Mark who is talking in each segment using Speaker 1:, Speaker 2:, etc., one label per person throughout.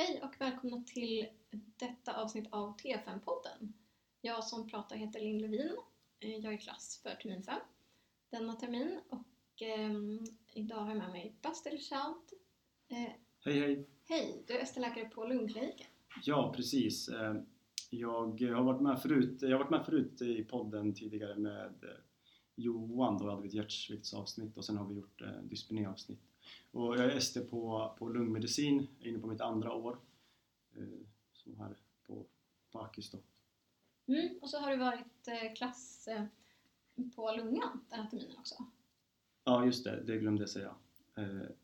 Speaker 1: Hej och välkomna till detta avsnitt av T5-podden. Jag som pratar heter Linn Levin. Eh, Jag är klass för termin 5 denna termin och eh, idag har jag med mig Bastel Schaut. Eh,
Speaker 2: Hej hej!
Speaker 1: hej, du är ST-läkare på lungkliniken.
Speaker 2: Ja precis. Eh, Jag har varit med förut, jag har varit med förut i podden tidigare med eh, Johan, då hade vi ett hjärtsviktsavsnitt och sen har vi gjort eh, dyspneiavsnitt. Och jag är ST på, på lungmedicin, jag är inne på mitt andra år. eh, Som här på, på Akis då.
Speaker 1: Mm, och så har du varit eh, klass eh, på lungan den här terminen också.
Speaker 2: Ja just det, det glömde jag säga.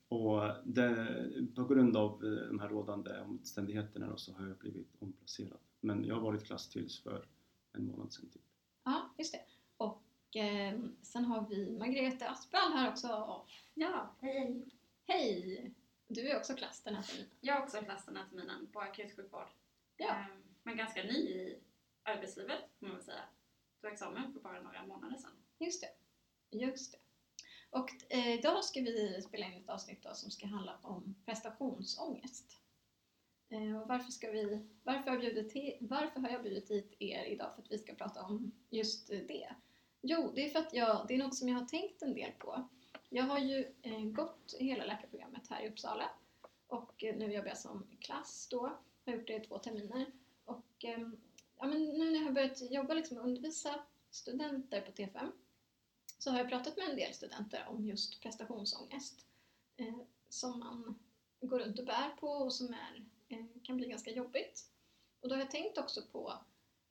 Speaker 2: Och det, på grund av de här rådande omständigheterna då, så har jag blivit omplacerad. Men jag har varit klass tills för en månad sedan typ.
Speaker 1: Ja, just det. Och eh, sen har vi Margrethe Asprall här också.
Speaker 3: Ja, hej hej.
Speaker 1: Du är också klass den här terminen.
Speaker 3: Jag har också klass den här terminen på akutsjukvård.
Speaker 1: Ja.
Speaker 3: Ehm, Men ganska ny i arbetslivet får man väl säga. Tog examen för bara några månader sedan.
Speaker 1: Just det. Just det. Och eh, idag ska vi spela in ett avsnitt då, som ska handla om prestationsångest. Eh, och varför, ska vi, varför, har jag bjudit varför har jag bjudit hit er idag för att vi ska prata om just det? Jo, det är för att jag, det är något som jag har tänkt en del på. Jag har ju eh, gått hela läkarprogrammet här i Uppsala och eh, nu jobbar jag som klass då. Jag har gjort det i två terminer. Och eh, ja, men nu när jag har börjat jobba liksom och undervisa studenter på T5 så har jag pratat med en del studenter om just prestationsångest eh, som man går runt och bär på och som är, eh, kan bli ganska jobbigt. Och då har jag tänkt också på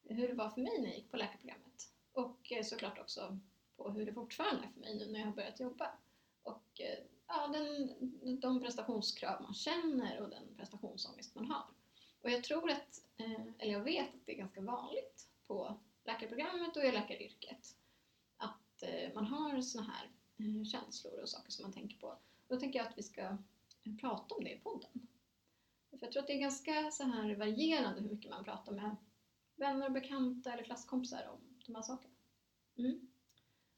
Speaker 1: hur det var för mig när jag gick på läkarprogrammet och eh, såklart också på hur det fortfarande är för mig nu när jag har börjat jobba. Och eh, ja, den, de prestationskrav man känner och den prestationsångest man har. Och jag tror att, eh, eller jag vet att det är ganska vanligt på läkarprogrammet och i läkaryrket att eh, man har såna här känslor och saker som man tänker på. Då tänker jag att vi ska prata om det i podden. För jag tror att det är ganska så här varierande hur mycket man pratar med vänner och bekanta eller klasskompisar om de här sakerna. Mm.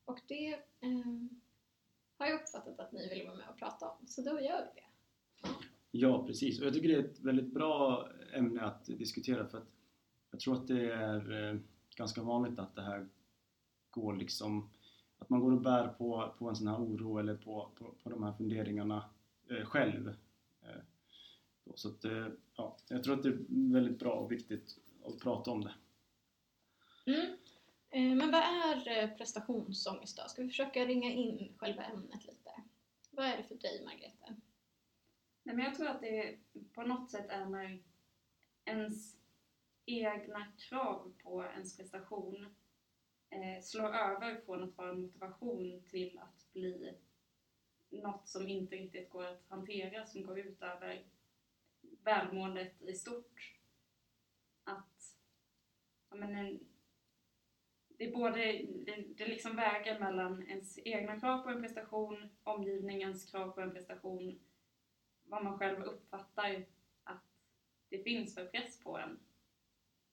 Speaker 1: Och det eh, har jag uppfattat att ni vill vara med och prata om, så då gör vi det.
Speaker 2: Ja, precis. Och jag tycker det är ett väldigt bra ämne att diskutera för att jag tror att det är eh, ganska vanligt att det här går liksom att man går och bär på, på en sån här oro eller på, på, på de här funderingarna eh, själv. Eh, så att, eh, ja, jag tror att det är väldigt bra och viktigt att prata om det.
Speaker 1: Mm. Eh, men vad är eh, prestationsångest då? Ska vi försöka ringa in själva ämnet lite? Vad är det för dig, Margrethe?
Speaker 3: Nej, men jag tror att det på något sätt är när ens egna krav på ens prestation eh, slår över från att vara en motivation till att bli något som inte riktigt går att hantera, som går ut över välmåendet i stort. Att ja, men en, det är både, det, det liksom väger mellan ens egna krav på en prestation, omgivningens krav på en prestation, vad man själv uppfattar att det finns för press på en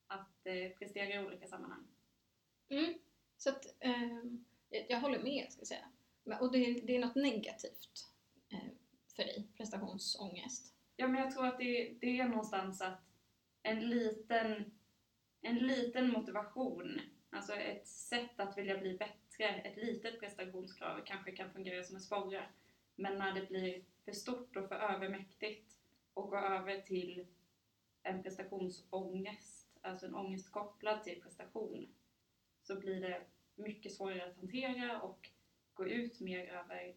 Speaker 3: att eh, prestera i olika sammanhang.
Speaker 1: Mm. Så att, ehm, jag, jag håller med, ska jag säga. Men- Och det, det är något negativt eh, för dig, prestationsångest.
Speaker 3: Ja, men jag tror att det, det är någonstans att en liten, en liten motivation, alltså ett sätt att vilja bli bättre, ett litet prestationskrav kanske kan fungera som en sporre. Men när det blir för stort och för övermäktigt och går över till en prestationsångest, alltså en ångest kopplad till prestation, så blir det mycket svårare att hantera och gå ut mer över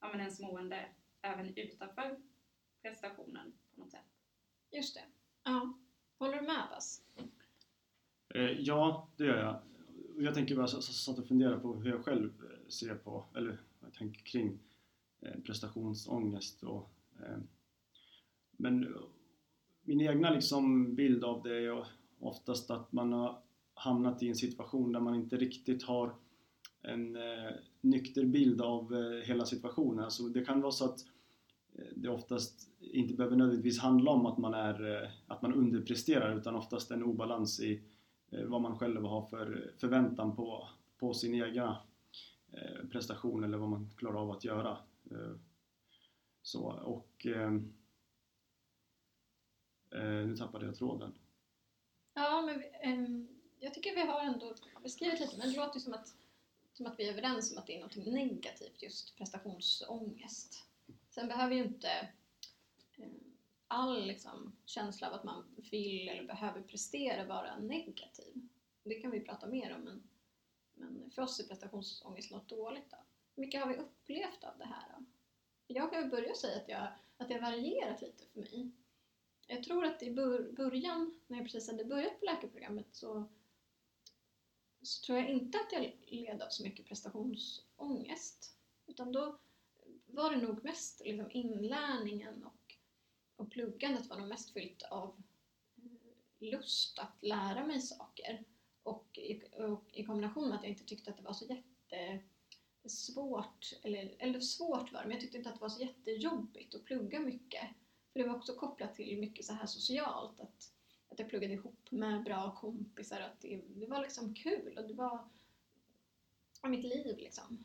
Speaker 3: ja, men ens mående även utanför prestationen på något sätt.
Speaker 1: Just det. Ja. Håller du med Bas?
Speaker 2: Eh, Ja, det gör jag. Och Jag tänker bara så, så, satt och funderade på hur jag själv eh, ser på, eller vad jag tänker kring eh, prestationsångest och eh, men min egna liksom bild av det är oftast att man har hamnat i en situation där man inte riktigt har en eh, nykter bild av eh, hela situationen. Alltså det kan vara så att eh, det oftast inte behöver nödvändigtvis handla om att man, är, eh, att man underpresterar utan oftast en obalans i Eh, vad man själv har för förväntan på, på sin egna eh, prestation eller vad man klarar av att göra. Eh, så, och, ehm, nu tappade jag tråden.
Speaker 1: Ja, men ehm, jag tycker vi har ändå beskrivit lite, men det låter ju som att, som att vi är överens om att det är något negativt, just prestationsångest. Sen behöver ju inte all liksom, känsla av att man vill eller behöver prestera vara negativ. Det kan vi prata mer om, men, men för oss är prestationsångest något dåligt. Då. Hur mycket har vi upplevt av det här? Då? Jag kan börja säga att, jag, att det har varierat lite för mig. Jag tror att i början, när jag precis hade börjat på läkarprogrammet, så, så tror jag inte att jag led av så mycket prestationsångest. Utan då var det nog mest liksom inlärningen och, och pluggandet var nog mest fyllt av eh, lust att lära mig saker. Och i, och i kombination med att jag inte tyckte att det var så jättesvårt, eller, eller svårt var det, men jag tyckte inte att det var så jättejobbigt att plugga mycket. För det var också kopplat till mycket så här socialt, att, att jag pluggade ihop med bra kompisar, att det, det var liksom kul och det var, mitt liv liksom.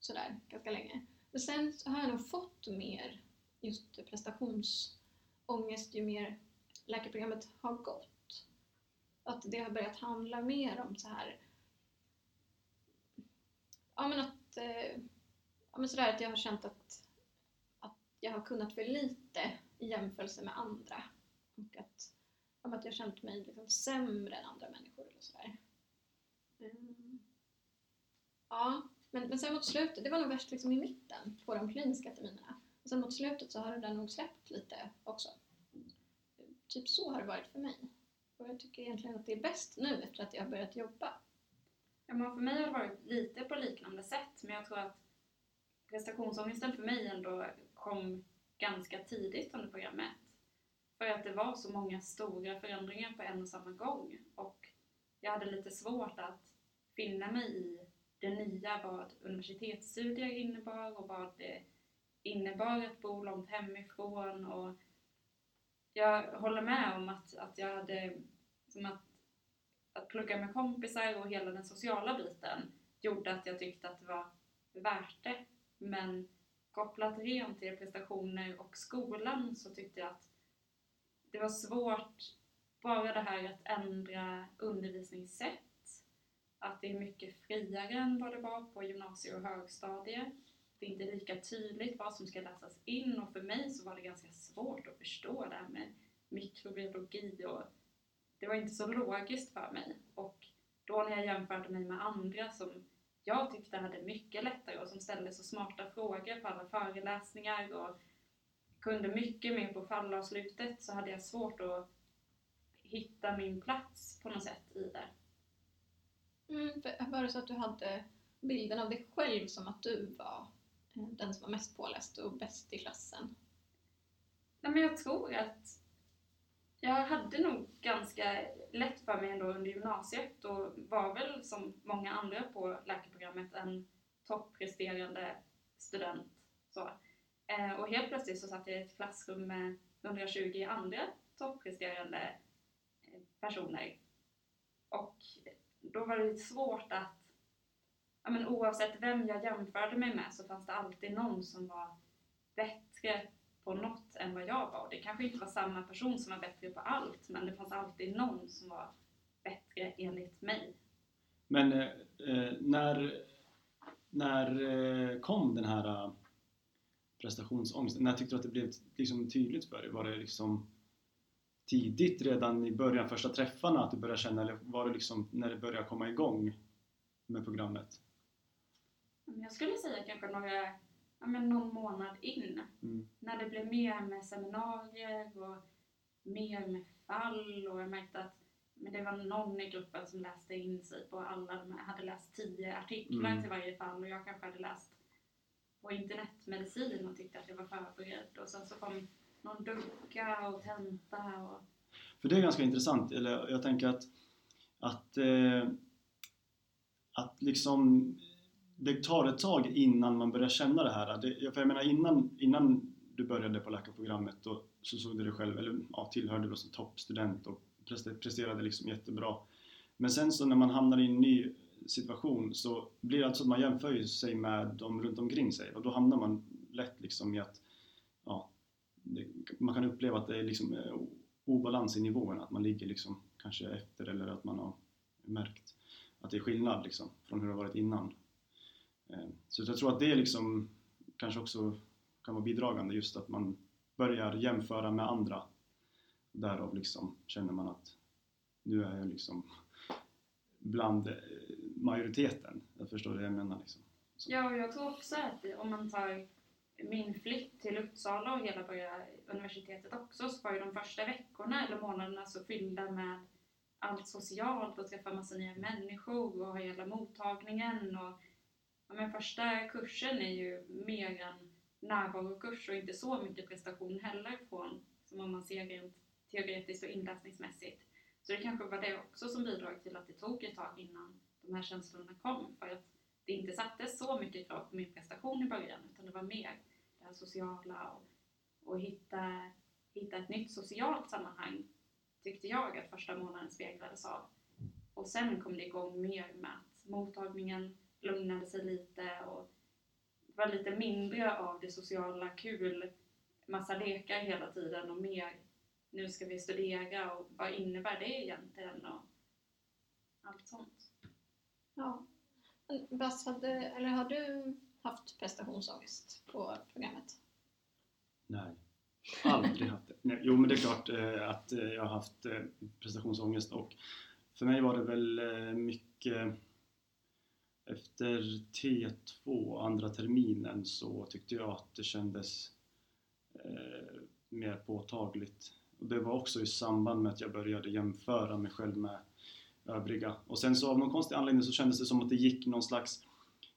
Speaker 1: Sådär, ganska länge. Men sen har jag nog fått mer just prestations prestationsångest ju mer läkarprogrammet har gått. Att det har börjat handla mer om så här ja men att eh, ja, men sådär att jag har känt att, att jag har kunnat för lite i jämförelse med andra. Och att, om att jag känt mig liksom sämre än andra människor eller sådär. Mm. Ja, men, men sen mot slutet, det var nog värst liksom i mitten på de kliniska terminerna. Och sen mot slutet så har det där nog släppt lite också. Typ så har det varit för mig. Och jag tycker egentligen att det är bäst nu efter att jag har börjat jobba.
Speaker 3: Ja, men för mig har det varit lite på liknande sätt, men jag tror att prestationsångesten för mig ändå kom ganska tidigt under programmet. För att det var så många stora förändringar på en och samma gång. Och jag hade lite svårt att finna mig i det nya, vad universitetsstudier innebar och vad det innebar att bo långt hemifrån. Och jag håller med om att, att jag hade, som att, att plugga med kompisar och hela den sociala biten gjorde att jag tyckte att det var värt det. Men kopplat rent till prestationer och skolan så tyckte jag att det var svårt bara det här att ändra undervisningssätt. Att det är mycket friare än vad det var på gymnasie och högstadiet. Det är inte lika tydligt vad som ska läsas in och för mig så var det ganska svårt att förstå det här med mikrobiologi och det var inte så logiskt för mig. Och då när jag jämförde mig med andra som jag tyckte hade mycket lättare och som ställde så smarta frågor på alla föreläsningar och kunde mycket mer på fallavslutet så hade jag svårt att hitta min plats på något sätt i det.
Speaker 1: Mm, för var det så att du hade bilden av dig själv som att du var den som var mest påläst och bäst i klassen?
Speaker 3: Nej, men jag tror att jag hade nog ganska lätt för mig ändå under gymnasiet och var väl som många andra på läkarprogrammet en toppresterande student. Så. Eh, och helt plötsligt så satt jag i ett klassrum med 120 andra toppresterande eh, personer. Och då var det lite svårt att, ja, men oavsett vem jag jämförde mig med så fanns det alltid någon som var bättre på något än vad jag var. Det kanske inte var samma person som var bättre på allt, men det fanns alltid någon som var bättre enligt mig.
Speaker 2: Men eh, eh när, när eh, kom den här eh, prestationsångesten? När tyckte du att det blev liksom tydligt för dig? Var det liksom tidigt redan i början, första träffarna, att du började känna eller var det liksom när det började komma igång med programmet?
Speaker 3: Jag skulle säga kanske några ja, men någon månad in. Mm. När det blev mer med seminarier och mer med fall och jag märkte att men det var någon i gruppen som läste in sig på alla, de hade läst tio artiklar mm. till varje fall och jag kanske hade läst på internetmedicin och tyckte att jag var förberedd och sen så kom någon ducka och tenta och...
Speaker 2: För det är ganska intressant, eller jag tänker att att, eh, att liksom det tar ett tag innan man börjar känna det här. Det, för jag menar innan, innan du började på läkarprogrammet då, så såg du dig själv, eller ja, tillhörde du som toppstudent och presterade liksom jättebra. Men sen så när man hamnar i en ny situation så blir det alltså att man jämför sig med de runt omkring sig och då hamnar man lätt liksom i att ja, det, man kan uppleva att det är liksom eh, obalans i nivåerna, att man ligger liksom kanske efter eller att man har märkt att det är skillnad liksom, från hur det har varit innan. Eh, så jag tror att det liksom kanske också kan vara bidragande just att man börjar jämföra med andra. Därav liksom känner man att nu är jag liksom bland eh, majoriteten. Jag förstår det jag menar. Liksom.
Speaker 3: Ja, och jag tror också att om man tar min flytt till Uppsala och hela börja universitetet också så var ju de första veckorna eller månaderna så fyllda med allt socialt och träffa massa nya människor och hela mottagningen och ja, men första kursen är ju mer en närvarokurs och inte så mycket prestation heller från som om man ser rent teoretiskt och inläsningsmässigt. Så det kanske var det också som bidrog till att det tog ett tag innan de här känslorna kom för att det inte sattes så mycket krav på min prestation i början utan det var mer det här sociala och, och hitta, hitta ett nytt socialt sammanhang tyckte jag att första månaden speglades av. Och sen kom det igång mer med att mottagningen lugnade sig lite och det var lite mindre av det sociala kul, massa lekar hela tiden och mer nu ska vi studera och vad innebär det egentligen och allt sånt.
Speaker 1: Ja. Bas, hade, eller har du haft prestationsångest på programmet?
Speaker 2: Nej, aldrig haft det. Nej, jo men det är klart eh, att eh, jag har haft eh, prestationsångest och för mig var det väl eh, mycket efter T2, andra terminen, så tyckte jag att det kändes eh, mer påtagligt. Och det var också i samband med att jag började jämföra mig själv med övriga. Och sen så av någon konstig anledning så kändes det som att det gick någon slags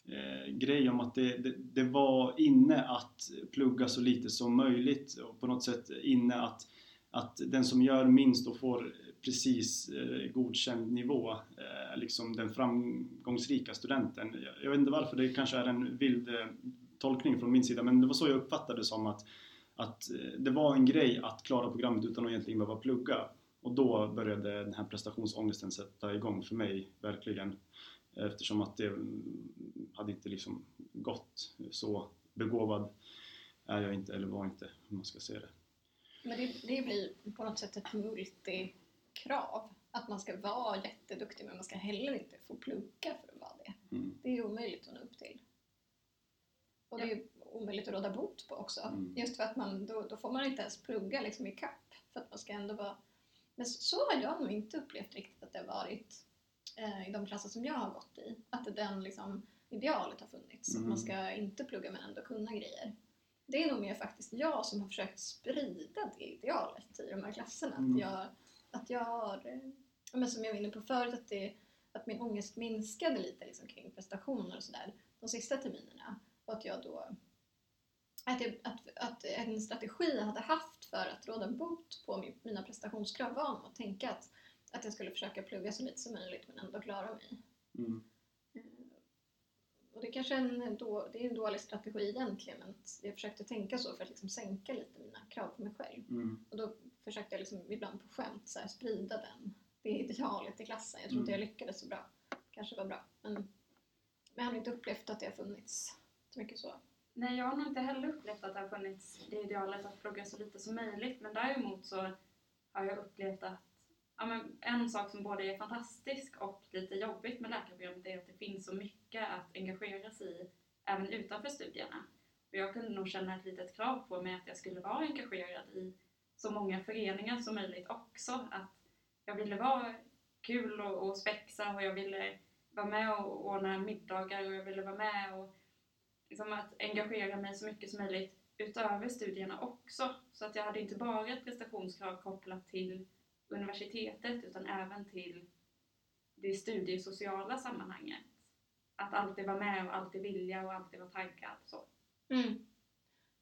Speaker 2: eh, grej om att det, det, det, var inne att plugga så lite som möjligt och på något sätt inne att, att den som gör minst och får precis eh, godkänd nivå, eh, liksom den framgångsrika studenten. Jag, jag, vet inte varför, det kanske är en vild eh, tolkning från min sida men det var så jag uppfattade det som att, att eh, det var en grej att klara programmet utan att egentligen behöva plugga. Och då började den här prestationsångesten sätta igång för mig, verkligen. Eftersom att det mm, hade inte liksom gått. Så begåvad är jag inte, eller var inte, om man ska se det.
Speaker 1: Men det, det blir på något sätt ett multi multikrav. Att man ska vara jätteduktig men man ska heller inte få plugga för att vara det.
Speaker 2: Mm.
Speaker 1: Det är omöjligt att nå upp till. Och det är omöjligt att råda bot på också.
Speaker 2: Mm.
Speaker 1: Just för att man, då, då får man inte ens plugga liksom i kapp. För att man ska ändå vara... Men så har jag nog inte upplevt riktigt att det har varit eh, i de klasser som jag har gått i. Att den liksom, idealet har funnits. Att
Speaker 2: Mm.
Speaker 1: man ska inte plugga men ändå kunna grejer. Det är nog mer faktiskt jag som har försökt sprida det idealet i de här klasserna.
Speaker 2: Mm.
Speaker 1: Att, jag, att jag har, eh, men som jag var inne på förut, att, det, att min ångest minskade lite liksom, kring prestationer och sådär de sista terminerna. Och att jag då att, jag, att, att en strategi jag hade haft för att råda bot på min, mina prestationskrav var att tänka att, att jag skulle försöka plugga så lite som möjligt men ändå klara mig.
Speaker 2: Mm.
Speaker 1: Eh, Och det kanske är en, då, det är en dålig strategi egentligen men jag försökte tänka så för att liksom sänka lite mina krav på mig själv.
Speaker 2: Mm.
Speaker 1: Och då försökte jag liksom ibland på skämt så här, sprida den, det idealet i klassen. Jag tror inte jag lyckades så bra. kanske var bra. Men, men jag har inte upplevt att det har funnits så mycket så.
Speaker 3: Nej, jag har nog inte heller upplevt att det har funnits det idealet att plugga så lite som möjligt. Men däremot så har jag upplevt att ja, men en sak som både är fantastisk och lite jobbigt med läkarprogrammet är att det finns så mycket att engagera sig i även utanför studierna. Och jag kunde nog känna ett litet krav på mig att jag skulle vara engagerad i så många föreningar som möjligt också. Att jag ville vara kul och, och spexa och jag ville vara med och ordna middagar och jag ville vara med och liksom att engagera mig så mycket som möjligt utöver studierna också. Så att jag hade inte bara ett prestationskrav kopplat till universitetet utan även till det studiesociala sammanhanget. Att alltid vara med och alltid vilja och alltid vara taggad. Så.
Speaker 1: Mm.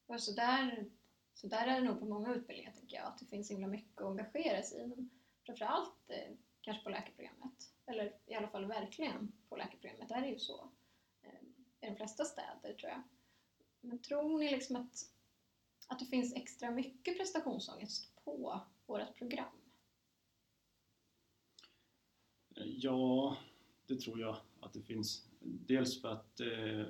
Speaker 1: Och så, där, så där är det nog på många utbildningar tycker jag, att det finns så himla mycket att engagera sig i. Men framförallt eh, kanske på läkarprogrammet, eller i alla fall verkligen på läkarprogrammet, där är det ju så. Eh, I de flesta städer tror jag. Men tror ni liksom att, att det finns extra mycket prestationsångest på vårt program?
Speaker 2: Ja, det tror jag att det finns. Dels för att eh,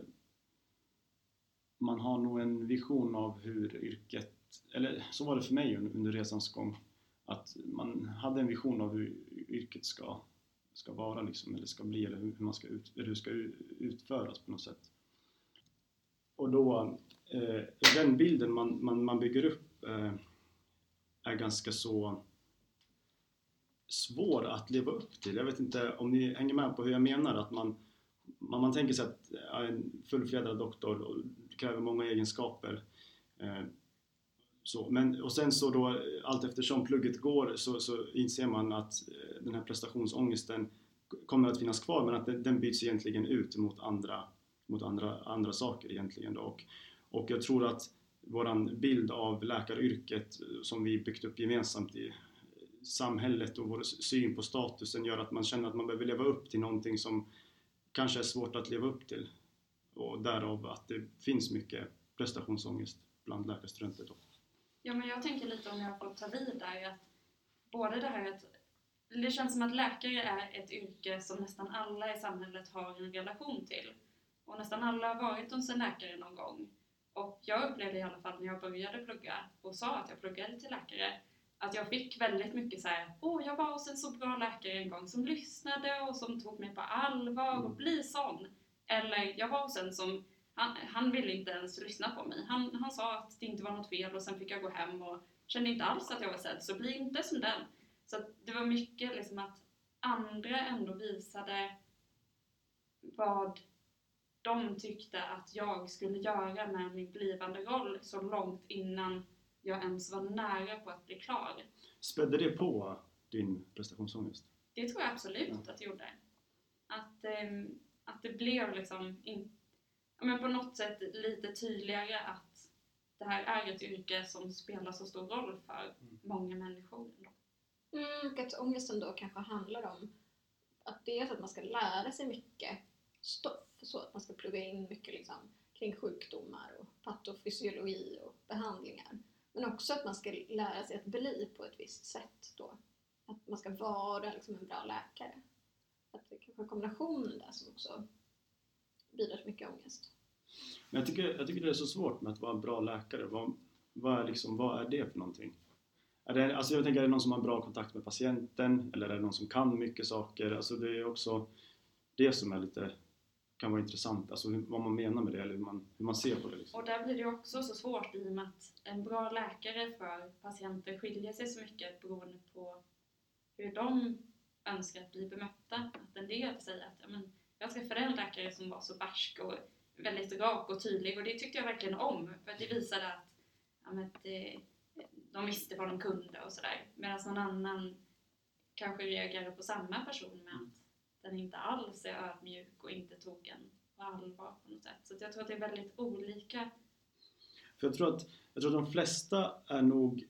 Speaker 2: man har nog en vision av hur yrket, eller så var det för mig under resans gång, att man hade en vision av hur yrket ska, ska vara liksom, eller ska bli eller hur, man ska ut, eller hur det ska utföras på något sätt. Och då, eh, den bilden man, man, man bygger upp eh, är ganska så svår att leva upp till. Jag vet inte om ni hänger med på hur jag menar, att man, man, man tänker sig att en fullfjädrad doktor kräver många egenskaper. Eh, så, men, och sen så då eh, allt eftersom plugget går så, så inser man att eh, den här prestationsångesten kommer att finnas kvar men att den, den byts egentligen ut mot andra, mot andra, andra saker egentligen då. Och, och jag tror att våran bild av läkaryrket eh, som vi byggt upp gemensamt i samhället och vår syn på statusen gör att man känner att man behöver leva upp till någonting som kanske är svårt att leva upp till. Och därav att det finns mycket prestationsångest bland läkarstudenter. Då.
Speaker 3: Ja, men jag tänker lite om jag får ta vid där att både det här att det känns som att läkare är ett yrke som nästan alla i samhället har en relation till. Och nästan alla har varit hos en läkare någon gång. Och jag upplevde i alla fall när jag började plugga och sa att jag pluggade till läkare att jag fick väldigt mycket så här, åh jag var hos en så bra läkare en gång som lyssnade och som tog mig på allvar och
Speaker 2: Mm.
Speaker 3: bli sån. Eller jag var hos en som, han, han ville inte ens lyssna på mig. Han, han sa att det inte var något fel och sen fick jag gå hem och kände inte alls att jag var sedd, så bli inte som den. Så det var mycket liksom att andra ändå visade vad de tyckte att jag skulle göra med min blivande roll så långt innan jag ens var nära på att bli klar.
Speaker 2: Spädde det på din prestationsångest?
Speaker 3: Det tror jag absolut att det gjorde. Att, ehm, att det blev liksom in, ja, men på något sätt lite tydligare att det här är ett yrke som spelar så stor roll för många människor. ändå.
Speaker 1: Mm, och att ångesten då kanske handlar om att dels att man ska lära sig mycket stoff, så att man ska plugga in mycket liksom, kring sjukdomar och patofysiologi och behandlingar. Men också att man ska lära sig att bli på ett visst sätt då. Att man ska vara liksom en bra läkare. Att det kanske är kombinationen där som också bidrar till mycket ångest.
Speaker 2: Men jag tycker, jag tycker det är så svårt med att vara en bra läkare. Vad, vad, är, liksom, vad är det för någonting? Är det, alltså jag tänker, är det någon som har bra kontakt med patienten? Eller är det någon som kan mycket saker? Alltså det är också det som är lite, kan vara intressant. Alltså hur, vad man menar med det eller hur man, hur man ser på det. Liksom.
Speaker 3: Och där blir det också så svårt i och med att en bra läkare för patienter skiljer sig så mycket beroende på hur de önskar att bli bemötta. Att en del säger att ja, men, jag träffade en läkare som var så barsk och väldigt rak och tydlig och det tyckte jag verkligen om för att det visade att, ja, men, det, eh, de visste vad de kunde och sådär. Medan någon annan kanske reagerade på samma person med att den inte alls är ödmjuk och inte tog en på allvar på något sätt. Så att jag tror att det är väldigt olika
Speaker 2: För jag tror, att, jag tror att de flesta är nog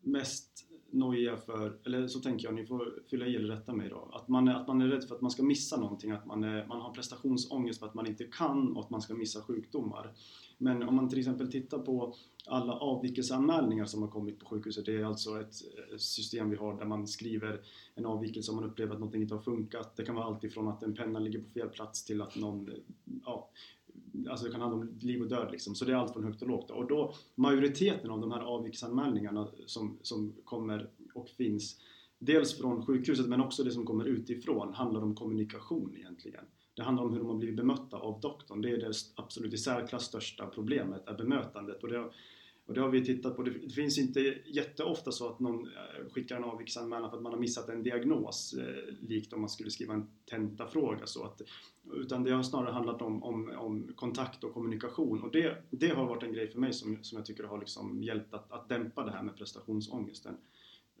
Speaker 2: mest noja för, eller så tänker jag, ni får fylla i eller rätta mig då, att man, är, att man är rädd för att man ska missa någonting, att man, är, man har prestationsångest för att man inte kan och att man ska missa sjukdomar. Men om man till exempel tittar på alla avvikelseanmälningar som har kommit på sjukhuset, det är alltså ett system vi har där man skriver en avvikelse om man upplever att någonting inte har funkat. Det kan vara allt ifrån att en penna ligger på fel plats till att någon, ja, alltså det kan handla om liv och död liksom. Så det är allt från högt och lågt. Och då, majoriteten av de här avvikelseanmälningarna som, som kommer och finns, dels från sjukhuset men också det som kommer utifrån, handlar om kommunikation egentligen. Det handlar om hur de har blivit bemötta av doktorn. Det är det absolut i särklass största problemet, är bemötandet. Och det, och det har vi tittat på. Det finns inte jätteofta så att någon eh, skickar en avviksanmälan för att man har missat en diagnos, eh, likt om man skulle skriva en tentafråga. Så att, utan det har snarare handlat om, om, om kontakt och kommunikation. Och det, det har varit en grej för mig som, som jag tycker har liksom hjälpt att, att dämpa det här med prestationsångesten.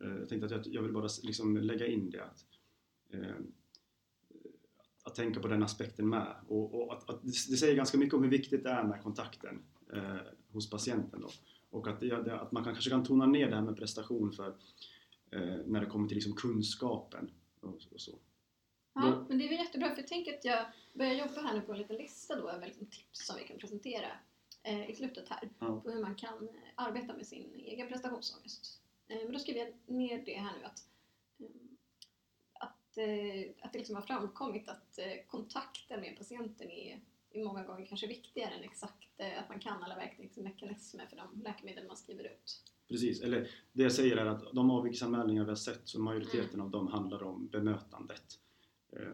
Speaker 2: Eh, jag tänkte att jag, jag vill bara liksom lägga in det. Att, eh, att tänka på den aspekten med. Och, och att, att det säger ganska mycket om hur viktigt det är med kontakten eh, hos patienten. Då. Och att, det, att man kan, kanske kan tona ner det här med prestation för eh, när det kommer till liksom kunskapen och, och så.
Speaker 1: Ja,
Speaker 2: Då-
Speaker 1: men det är väl jättebra för jag tänker att jag börjar jobba här nu på en liten lista då över liksom tips som vi kan presentera eh, i slutet här
Speaker 2: Ja.
Speaker 1: på hur man kan eh, arbeta med sin egen prestationsångest. Eh, men då skriver jag ner det här nu att, eh, att, eh, att det liksom har framkommit att eh, kontakten med patienten är många gånger kanske viktigare än exakt eh, att man kan alla verkningsmekanismer för de läkemedel man skriver ut.
Speaker 2: Precis, eller det jag säger är att de avvikelseanmälningar vi har sett, så majoriteten av dem handlar om bemötandet. Eh,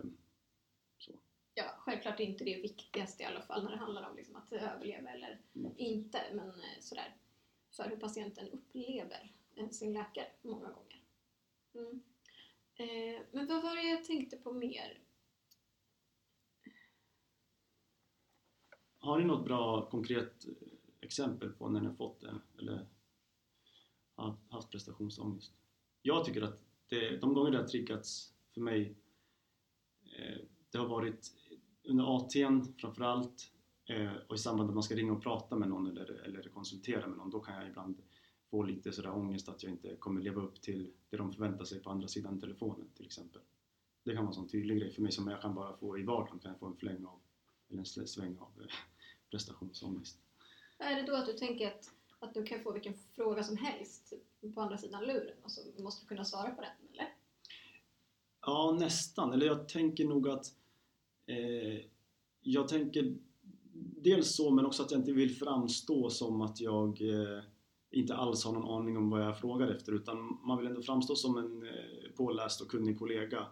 Speaker 1: Ja, självklart är inte det viktigaste i alla fall när det handlar om liksom att överleva eller
Speaker 2: Mm.
Speaker 1: inte. Men eh, sådär, för hur patienten upplever eh, sin läkare många gånger. Mm. Eh, men vad var det jag tänkte på mer?
Speaker 2: Har ni något bra konkret eh, exempel på när ni har fått det eller haft prestationsångest? Jag tycker att det, de gånger det har triggats för mig eh, det har varit under AT'n framförallt eh, och i samband med att man ska ringa och prata med någon eller, eller konsultera med någon då kan jag ibland få lite sådär ångest att jag inte kommer leva upp till det de förväntar sig på andra sidan telefonen till exempel. Det kan vara en sån tydlig grej för mig som jag kan bara få i vardagen kan jag få en fläng av eller en sväng av eh, prestationsångest.
Speaker 1: Är det då att du tänker att, att du kan få vilken fråga som helst på andra sidan luren och så måste du kunna svara på den, eller?
Speaker 2: Ja, nästan. Eller jag tänker nog att eh, jag tänker dels så men också att jag inte vill framstå som att jag eh, inte alls har någon aning om vad jag frågar efter utan man vill ändå framstå som en eh, påläst och kunnig kollega.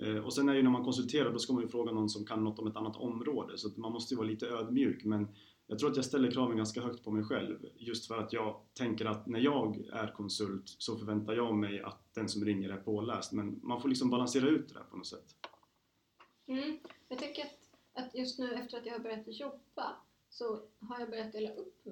Speaker 2: Eh, och sen är ju när man konsulterar då ska man ju fråga någon som kan något om ett annat område så man måste ju vara lite ödmjuk men jag tror att jag ställer kraven ganska högt på mig själv just för att jag tänker att när jag är konsult så förväntar jag mig att den som ringer är påläst men man får liksom balansera ut det där på något sätt.
Speaker 1: Mm. Jag tänker att, att just nu efter att jag har börjat jobba så har jag börjat dela upp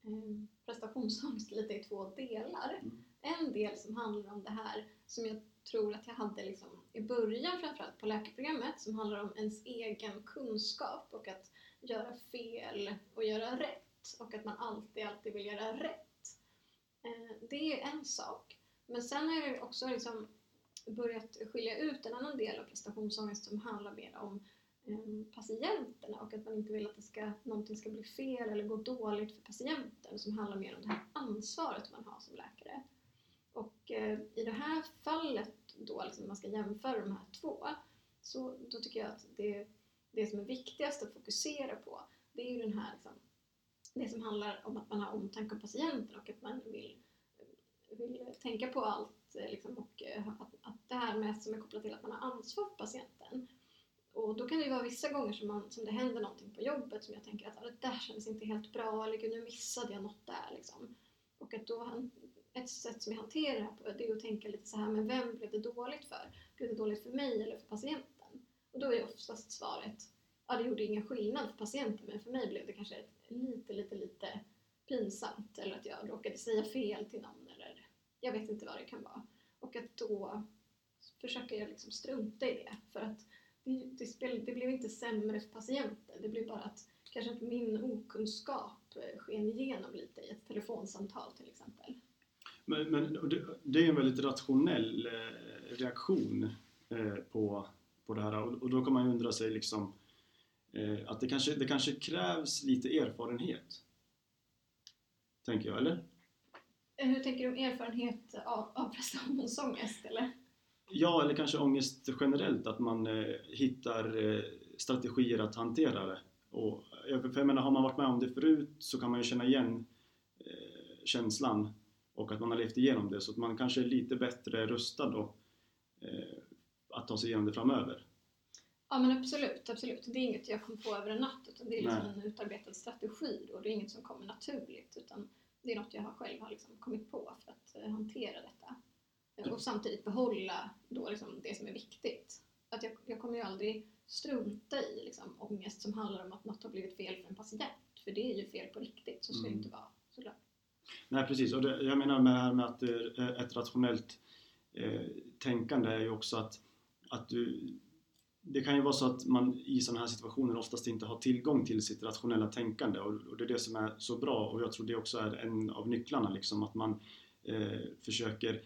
Speaker 1: min eh, prestationsångest lite i två delar.
Speaker 2: Mm.
Speaker 1: En del som handlar om det här som jag tror att jag hade liksom i början framförallt på läkarprogrammet som handlar om ens egen kunskap och att göra fel och göra rätt och att man alltid, alltid vill göra rätt. Eh, det är en sak. Men sen har jag också liksom börjat skilja ut en annan del av prestationsångest som handlar mer om eh, patienterna och att man inte vill att det ska, någonting ska bli fel eller gå dåligt för patienten som handlar mer om det här ansvaret man har som läkare. Och eh, i det här fallet då, liksom, när man ska jämföra de här två, så då tycker jag att det, det som är viktigast att fokusera på, det är ju den här liksom, det som handlar om att man har omtanke om patienten och att man vill, vill tänka på allt eh, liksom, och eh, att, att det här med som är kopplat till att man har ansvar för patienten. Och då kan det ju vara vissa gånger som, man, som det händer någonting på jobbet som jag tänker att ah, det där känns inte helt bra eller nu missade jag något där liksom. Och att då, ett sätt som jag hanterar det här på det är att tänka lite så här, men vem blev det dåligt för? Blev det dåligt för mig eller för patienten? Och då är oftast svaret, ja det gjorde ingen skillnad för patienten men för mig blev det kanske lite, lite, lite pinsamt eller att jag råkade säga fel till någon eller jag vet inte vad det kan vara. Och att då försöker jag liksom strunta i det för att det, det, spel, det blev inte sämre för patienten. Det blev bara att kanske att min okunskap sken igenom lite i ett telefonsamtal till exempel.
Speaker 2: Men, men det, är en väldigt rationell eh, reaktion eh, på, på det här och, då kan man ju undra sig liksom eh, att det kanske, det kanske krävs lite erfarenhet. Tänker jag, eller?
Speaker 1: Hur tänker du om erfarenhet av, av prestationsångest eller?
Speaker 2: Ja, eller kanske ångest generellt, att man eh, hittar eh, strategier att hantera det. Och, jag, för jag menar, har man varit med om det förut så kan man ju känna igen eh, känslan och att man har levt igenom det så att man kanske är lite bättre rustad då eh, att ta sig igenom det framöver.
Speaker 1: Ja men absolut, absolut. Det är inget jag kom på över en natt utan det är liksom en utarbetad strategi och det är inget som kommer naturligt utan det är något jag har själv har liksom kommit på för att eh, hantera detta. Och samtidigt behålla då liksom det som är viktigt. Att jag, jag kommer ju aldrig strunta i liksom ångest som handlar om att något har blivit fel för en patient. För det är ju fel på riktigt, så ska det
Speaker 2: Mm.
Speaker 1: inte vara såklart.
Speaker 2: Nej precis, och det, jag menar med det här med att eh, ett rationellt eh, tänkande är ju också att, att du, det kan ju vara så att man i sådana här situationer oftast inte har tillgång till sitt rationella tänkande och, och det är det som är så bra och jag tror det också är en av nycklarna liksom att man eh, försöker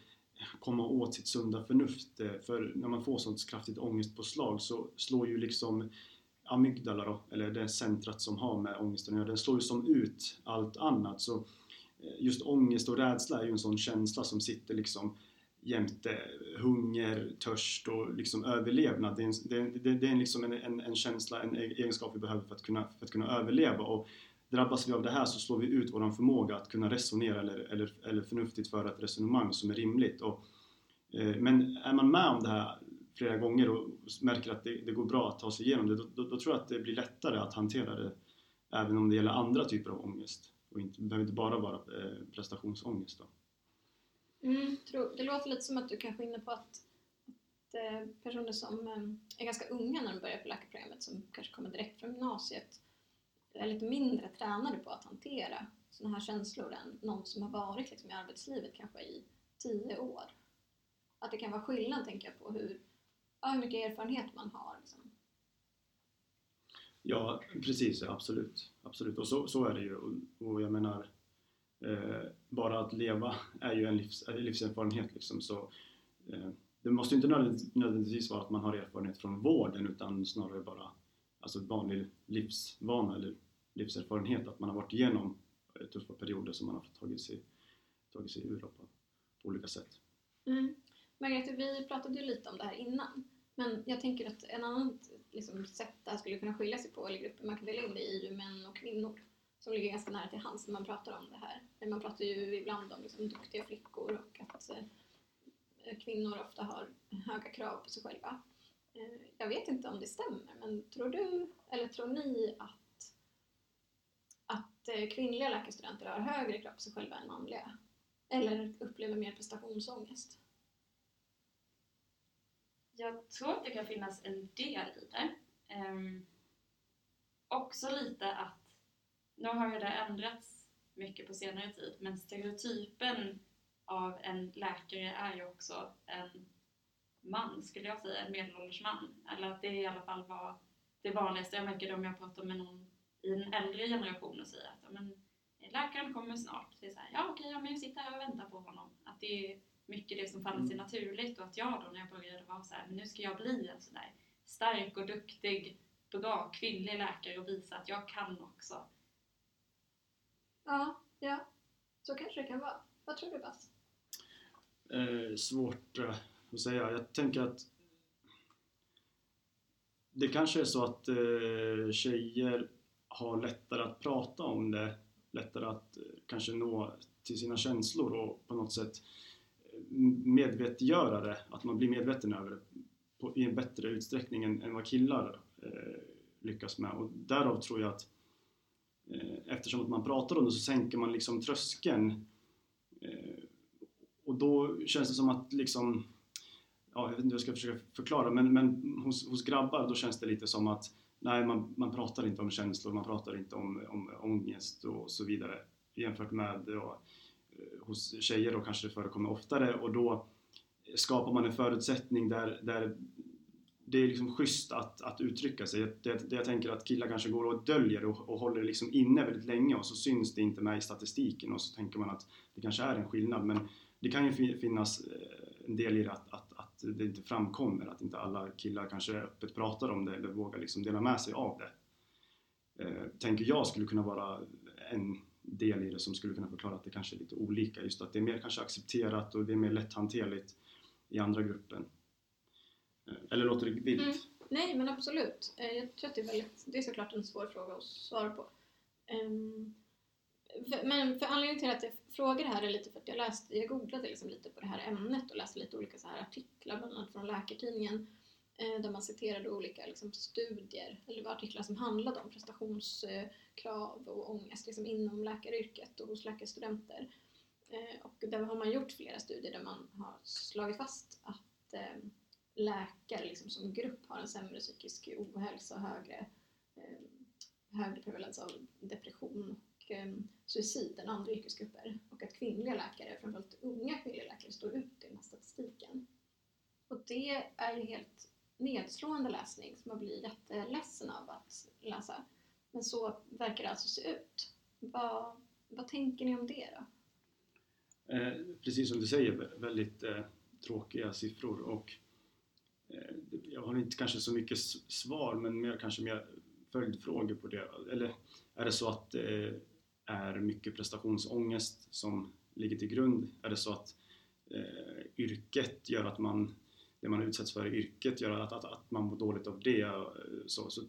Speaker 2: komma åt sitt sunda förnuft eh, för när man får sånt kraftigt ångestpåslag så slår ju liksom amygdala då, eller det centrat som har med ångesten att göra, den slår ju som ut allt annat. Så just ångest och rädsla är ju en sån känsla som sitter liksom jämte hunger, törst och liksom överlevnad. Det är, en, det, det, det är liksom en, en, en känsla, en e-, egenskap vi behöver för att, kunna, för att kunna överleva. Och drabbas vi av det här så slår vi ut vår förmåga att kunna resonera eller, eller, eller förnuftigt föra ett resonemang som är rimligt. Och, eh, men är man med om det här flera gånger och märker att det, det går bra att ta sig igenom det, då, då, då, tror jag att det blir lättare att hantera det även om det gäller andra typer av ångest. Och inte, det behöver inte bara vara eh, prestationsångest. Då.
Speaker 1: Mm, tror, det låter lite som att du kanske är inne på att, att eh, personer som eh, är ganska unga när de börjar på läkarprogrammet, som kanske kommer direkt från gymnasiet, är lite mindre tränade på att hantera sådana här känslor än någon som har varit liksom, i arbetslivet kanske i tio år. Att det kan vara skillnad, tänker jag, på hur, hur mycket erfarenhet man har. Liksom.
Speaker 2: Ja, precis. Absolut. absolut. Och så, så är det ju. Och, och jag menar, eh, bara att leva är ju en livs, livserfarenhet. Liksom. Så, eh, det måste inte nödvändigtvis vara att man har erfarenhet från vården utan snarare bara alltså vanlig livsvana eller livserfarenhet. Att man har varit igenom eh, tuffa perioder som man har tagit sig, tagit sig ur på, på olika sätt.
Speaker 1: Mm. Margareta, vi pratade ju lite om det här innan. Men jag tänker att en annan liksom, sätt det här skulle kunna skilja sig på, eller grupper man kan dela in det i, är ju män och kvinnor. Som ligger ganska nära till hands när man pratar om det här. Men man pratar ju ibland om liksom, duktiga flickor och att eh, kvinnor ofta har höga krav på sig själva. Eh, jag vet inte om det stämmer, men tror du, eller tror ni att, att eh, kvinnliga läkarstudenter har högre krav på sig själva än manliga? Eller upplever mer prestationsångest?
Speaker 3: Jag tror att det kan finnas en del i det. Um, också lite att, nu har ju det ändrats mycket på senare tid, men stereotypen av en läkare är ju också en man, skulle jag säga, en medelålders man. Eller att det i alla fall var det vanligaste. Jag märker om jag pratar med någon i en äldre generation och säger att men, läkaren kommer snart. Det är så här, ja okej, ja, men jag sitter här och väntar på honom. Att det är mycket det som faller sig mm. naturligt och att jag då när jag började var så här, men nu ska jag bli en sån där stark och duktig, bra kvinnlig läkare och visa att jag kan också.
Speaker 1: Ja, ja. Så kanske det kan vara. Vad tror du Bass?
Speaker 2: Eh, svårt eh, att säga. Jag tänker att det kanske är så att eh, tjejer har lättare att prata om det, lättare att eh, kanske nå till sina känslor och på något sätt eh, medvetgöra det, att man blir medveten över det på, i en bättre utsträckning än, än vad killar eh, lyckas med. Och därav tror jag att eh, eftersom att man pratar om det så sänker man liksom tröskeln eh, och då känns det som att liksom ja, jag vet inte hur jag ska försöka förklara, men, men hos, hos grabbar då känns det lite som att nej, man, man pratar inte om känslor, man pratar inte om, om ångest och så vidare jämfört med och, hos tjejer då kanske det förekommer oftare och då skapar man en förutsättning där, där det är liksom schysst att, att uttrycka sig. Det, det jag tänker att killar kanske går och döljer och, och håller liksom inne väldigt länge och så syns det inte med i statistiken och så tänker man att det kanske är en skillnad men det kan ju finnas eh, en del i det att, att det inte framkommer, att inte alla killar kanske öppet pratar om det eller vågar liksom dela med sig av det. Eh, tänker jag skulle kunna vara en del i det som skulle kunna förklara att det kanske är lite olika, just att det är mer kanske accepterat och det är mer lätthanterligt i andra gruppen. Eh, eller låter det vilt? Mm.
Speaker 1: Nej, men absolut. Eh, jag tror att det är väldigt, det är såklart en svår fråga att svara på. Ehm, men för anledningen till att jag frågar det här är lite för att jag läste, jag googlade liksom lite på det här ämnet och läste lite olika så här artiklar, bland annat från Läkartidningen, Eh, där man citerade olika liksom, studier, eller artiklar som handlade om prestationskrav och ångest liksom, inom läkaryrket och hos läkarstudenter. Eh, och där har man gjort flera studier där man har slagit fast att eh, läkare liksom, som grupp har en sämre psykisk ohälsa och högre, högre prevalens av depression och suicid än andra yrkesgrupper och att kvinnliga läkare, framförallt unga kvinnliga läkare, står ut i den här statistiken. Och det är ju helt nedslående läsning som man blir jätteledsen av att läsa. Men så verkar det alltså se ut. Vad, vad tänker ni om det då?
Speaker 2: Eh, precis som du säger, väldigt eh, tråkiga siffror och eh, jag har inte kanske så mycket svar men mer, kanske mer följdfrågor på det. Eller är det så att eh, är mycket prestationsångest som ligger till grund? Är det så att eh, yrket gör att man, det man utsätts för i yrket gör att, att, att man mår dåligt av det? Eh, så, så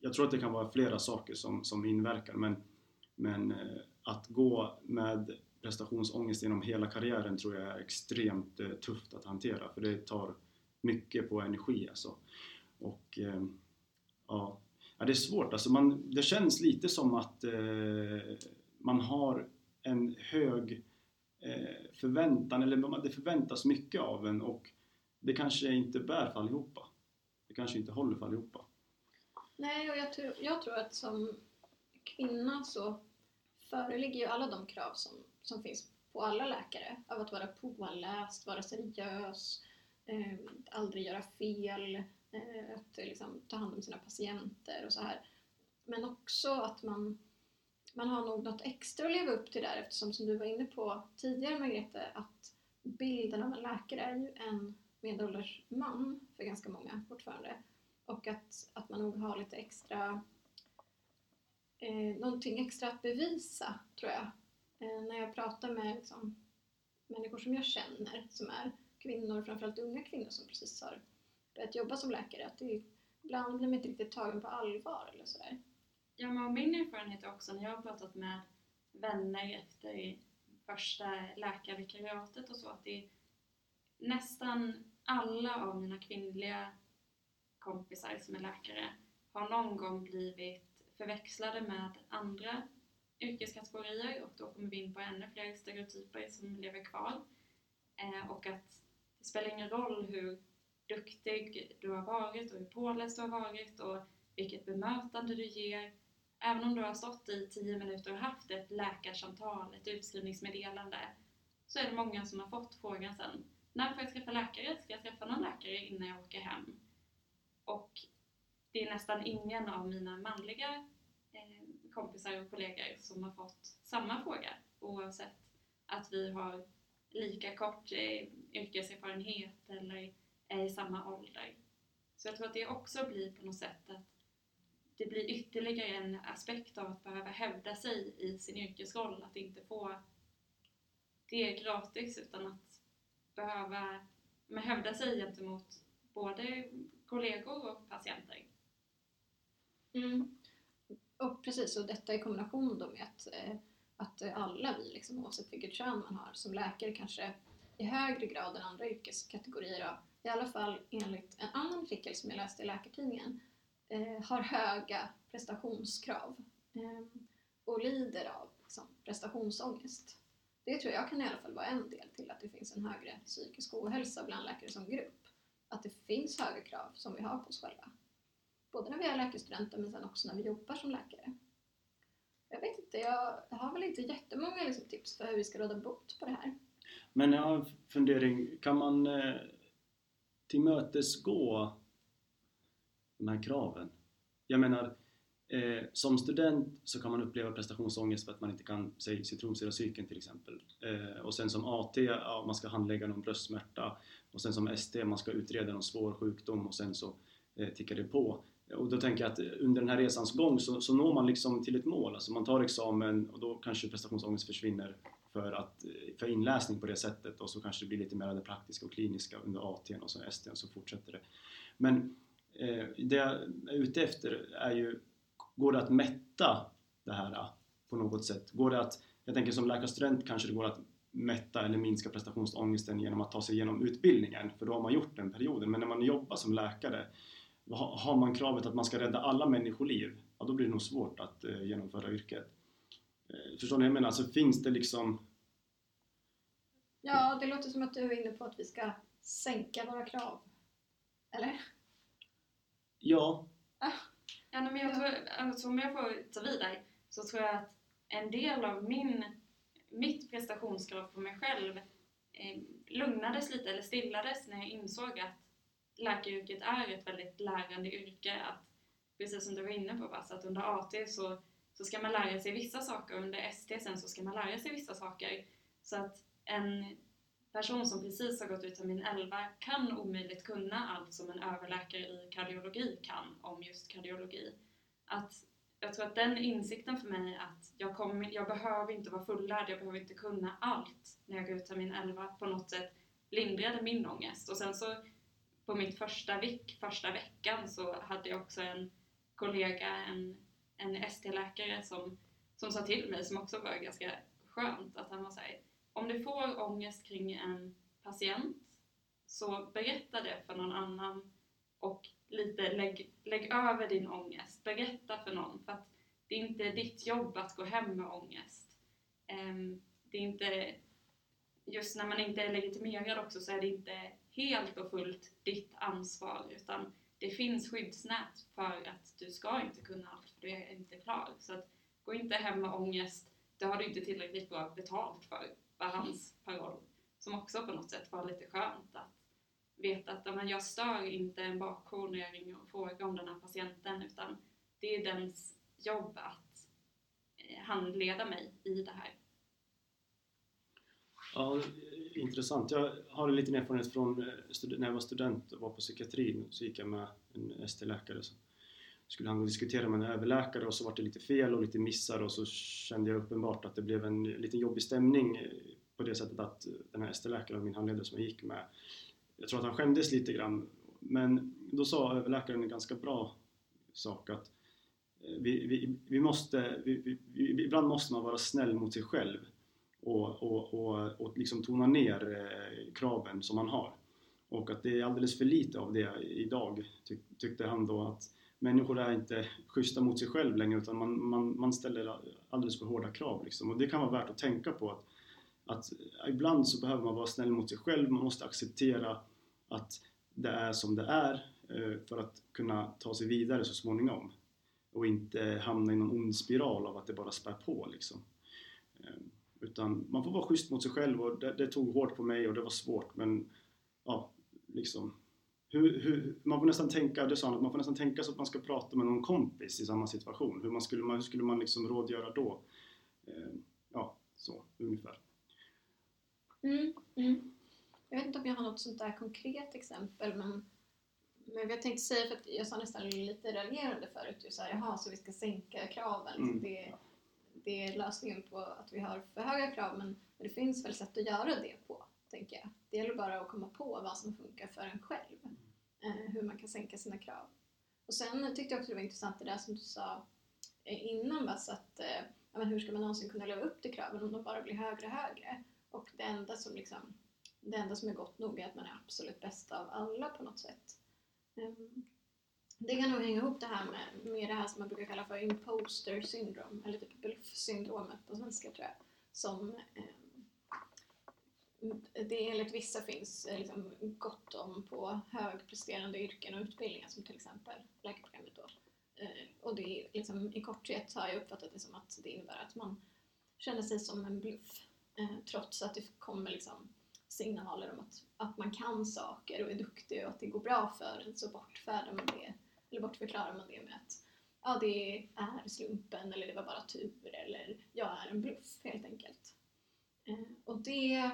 Speaker 2: jag tror att det kan vara flera saker som, som inverkar men Men eh, att gå med prestationsångest genom hela karriären tror jag är extremt eh, tufft att hantera för det tar mycket på energi alltså. Och ja, ja, det är svårt alltså. Man, det känns lite som att eh, man har en hög eh, förväntan, eller det förväntas mycket av en och det kanske inte bär för allihopa. Det kanske inte håller för allihopa.
Speaker 1: Nej, och jag tror, jag tror att som kvinna så föreligger ju alla de krav som, som finns på alla läkare. Av att vara påläst, vara seriös, eh, aldrig göra fel, eh, att liksom, ta hand om sina patienter och så här. Men också att man, man har nog något extra att leva upp till där eftersom som du var inne på tidigare Margrethe att bilden av en läkare är ju en medelålders man för ganska många fortfarande. Och att, att man nog har lite extra eh, någonting extra att bevisa, tror jag. Eh, när jag pratar med liksom, människor som jag känner, som är kvinnor, framförallt unga kvinnor som precis har börjat jobba som läkare, att det ibland blir man inte riktigt tagen på allvar eller sådär.
Speaker 3: Ja, men min erfarenhet är också när jag har pratat med vänner efter första läkarvikariatet och så, att det är nästan alla av mina kvinnliga kompisar som är läkare har någon gång blivit förväxlade med andra yrkeskategorier och då kommer vi in på ännu fler stereotyper som lever kvar. Eh, och att det spelar ingen roll hur duktig du har varit och hur påläst du har varit och vilket bemötande du ger. Även om du har stått i tio minuter och haft ett läkarsamtal, ett utskrivningsmeddelande, så är det många som har fått frågan sen när får jag träffa läkare? Ska jag träffa någon läkare innan jag åker hem? Och det är nästan ingen av mina manliga eh, kompisar och kollegor som har fått samma fråga oavsett att vi har lika kort eh, yrkeserfarenhet eller är i samma ålder. Så jag tror att det också blir på något sätt att det blir ytterligare en aspekt av att behöva hävda sig i sin yrkesroll, att inte få det gratis utan att behöva men hävda sig gentemot både kollegor och patienter.
Speaker 1: Mm. Och precis, och detta i kombination då med att, eh, att alla vi, liksom, oavsett vilket kön man har, som läkare kanske i högre grad än andra yrkeskategorier, då, i alla fall enligt en annan artikel som jag läste i Läkartidningen, eh, har höga prestationskrav eh, och lider av liksom, prestationsångest. Det tror jag kan i alla fall vara en del till att det finns en högre psykisk ohälsa bland läkare som grupp. Att det finns högre krav som vi har på oss själva. Både när vi är läkarstudenter men sen också när vi jobbar som läkare. Jag vet inte, jag har väl inte jättemånga liksom, tips för hur vi ska råda bot på det här.
Speaker 2: Men jag har en fundering, kan man eh, tillmötesgå de här kraven? Jag menar, Eh, som student så kan man uppleva prestationsångest för att man inte kan säg citronsyracykeln till exempel. Eh, och sen som AT, ja, man ska handlägga någon bröstsmärta och sen som ST, man ska utreda någon svår sjukdom och sen så eh, tickar det på. Och då tänker jag att eh, under den här resans gång så, så når man liksom till ett mål, alltså man tar examen och då kanske prestationsångest försvinner för, att, eh, för inläsning på det sättet och så kanske det blir lite mer av det praktiska och kliniska under AT och så ST och så fortsätter det. Men eh, det jag är ute efter är ju Går det att mätta det här äh, på något sätt? Går det att, jag tänker som läkarstudent kanske det går att mätta eller minska prestationsångesten genom att ta sig igenom utbildningen, för då har man gjort den perioden. Men när man jobbar som läkare, har man kravet att man ska rädda alla människoliv, ja då blir det nog svårt att eh, genomföra yrket. Eh, förstår ni vad jag menar? Så finns det liksom...
Speaker 1: Ja, det låter som att du är inne på att vi ska sänka våra krav. Eller?
Speaker 2: Ja.
Speaker 3: Ah. Ja, men jag tror, alltså, om jag får ta vidare så tror jag att en del av min, mitt prestationskrav på mig själv eh, lugnades lite eller stillades när jag insåg att läkaryrket är ett väldigt lärande yrke. Att, precis som du var inne på Bass, att under AT så, så ska man lära sig vissa saker och under ST sen så ska man lära sig vissa saker. Så att en person som precis har gått ut termin 11 kan omöjligt kunna allt som en överläkare i kardiologi kan om just kardiologi. Att jag tror att den insikten för mig att jag, kommer, jag behöver inte vara fullärd, jag behöver inte kunna allt när jag går ut termin 11 på något sätt lindrade min ångest. Och sen så på mitt första vick, första veckan så hade jag också en kollega, en, en ST-läkare som, som sa till mig, som också var ganska skönt, att han var såhär, om du får ångest kring en patient så berätta det för någon annan och lite lägg, lägg över din ångest. Berätta för någon för att det är inte ditt jobb att gå hem med ångest. Ehm, det är inte, just när man inte är legitimerad också så är det inte helt och fullt ditt ansvar utan det finns skyddsnät för att du ska inte kunna allt för du är inte klar. Så att gå inte hem med ångest, det har du inte tillräckligt bra betalt för, var hans paroll. Som också på något sätt var lite skönt att veta att men jag stör inte en bakjour när jag ringer och frågar om den här patienten utan det är dens jobb att eh, handleda mig i det här.
Speaker 2: Ja, intressant. Jag har en liten erfarenhet från eh, när jag var student och var på psykiatrin så gick jag med en ST-läkare som skulle han diskutera med en överläkare och så var det lite fel och lite missar och så kände jag uppenbart att det blev en lite jobbig stämning eh, på det sättet att eh, den här ST-läkaren, min handledare som jag gick med, jag tror att han skämdes lite grann men då sa överläkaren en ganska bra sak att eh, vi, vi, vi måste, vi, vi, ibland måste man vara snäll mot sig själv och, och, och, och liksom tona ner kraven som man har. Och att det är alldeles för lite av det idag, tyckte han då att människor är inte schyssta mot sig själv längre utan man, man, man ställer alldeles för hårda krav. Liksom. Och det kan vara värt att tänka på att, att ibland så behöver man vara snäll mot sig själv, man måste acceptera att det är som det är eh, för att kunna ta sig vidare så småningom och inte hamna i någon ond spiral av att det bara spär på liksom. Ehm, utan man får vara schysst mot sig själv och det, det tog hårt på mig och det var svårt men ja, liksom hur, hur, man får nästan tänka, det sa han, att man får nästan tänka så att man ska prata med någon kompis i samma situation. Hur, man skulle, hur skulle man liksom rådgöra då? Eh, ja, så ungefär.
Speaker 1: Mm, mm. Jag vet inte om jag har något sånt där konkret exempel men, men jag tänkte säga, för att jag sa nästan lite raljerande förut, du sa jaha så vi ska sänka kraven.
Speaker 2: Mm.
Speaker 1: Så det, det är lösningen på att vi har för höga krav men, men det finns väl sätt att göra det på, tänker jag. Det gäller bara att komma på vad som funkar för en själv. Eh, hur man kan sänka sina krav. Och sen tyckte jag också det var intressant det där som du sa eh, innan, så att eh, ja, men hur ska man någonsin kunna leva upp till kraven om de bara blir högre och högre? Och det enda som liksom det enda som är gott nog är att man är absolut bäst av alla på något sätt. Um, det kan nog hänga ihop det här med, med det här som man brukar kalla för imposter syndrome, eller typ bluffsyndromet på svenska tror jag. Som eh, det enligt vissa finns eh, liksom gott om på högpresterande yrken och utbildningar som till exempel läkarprogrammet då. Eh, och det är liksom, i korthet har jag uppfattat det som att det innebär att man känner sig som en bluff eh, trots att det kommer liksom signaler om att, att man kan saker och är duktig och att det går bra för en så bortfärdar man det, eller bortförklarar man det med att ja, det är slumpen eller det var bara tur eller jag är en bluff helt enkelt. Och det,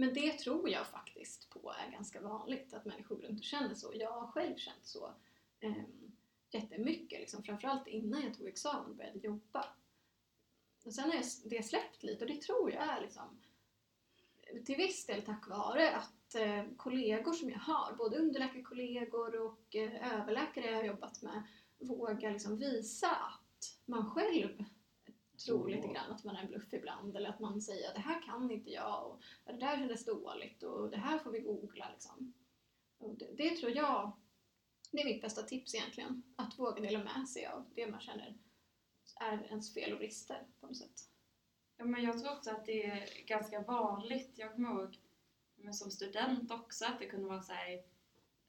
Speaker 1: men det tror jag faktiskt på är ganska vanligt att människor går runt och känner så. Jag har själv känt så eh, jättemycket, liksom, framförallt innan jag tog examen och började jobba. Och sen har det släppt lite och det tror jag är liksom till viss del tack vare att eh, kollegor som jag har, både underläkarkollegor och eh, överläkare jag har jobbat med, vågar liksom visa att man själv tror lite grann att man är en bluff ibland eller att man säger att det här kan inte jag och det där kändes dåligt och det här får vi googla liksom. Det, det tror jag, det är mitt bästa tips egentligen, att våga dela med sig av det man känner är ens fel och brister på något sätt.
Speaker 3: Ja, men jag tror också att det är ganska vanligt. Jag kommer ihåg men som student också att det kunde vara så här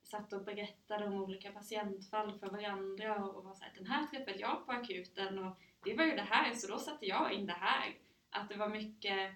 Speaker 3: satt och berättade om olika patientfall för varandra och, var så här, den här träffade jag på akuten och det var ju det här så då satte jag in det här. Att det var mycket,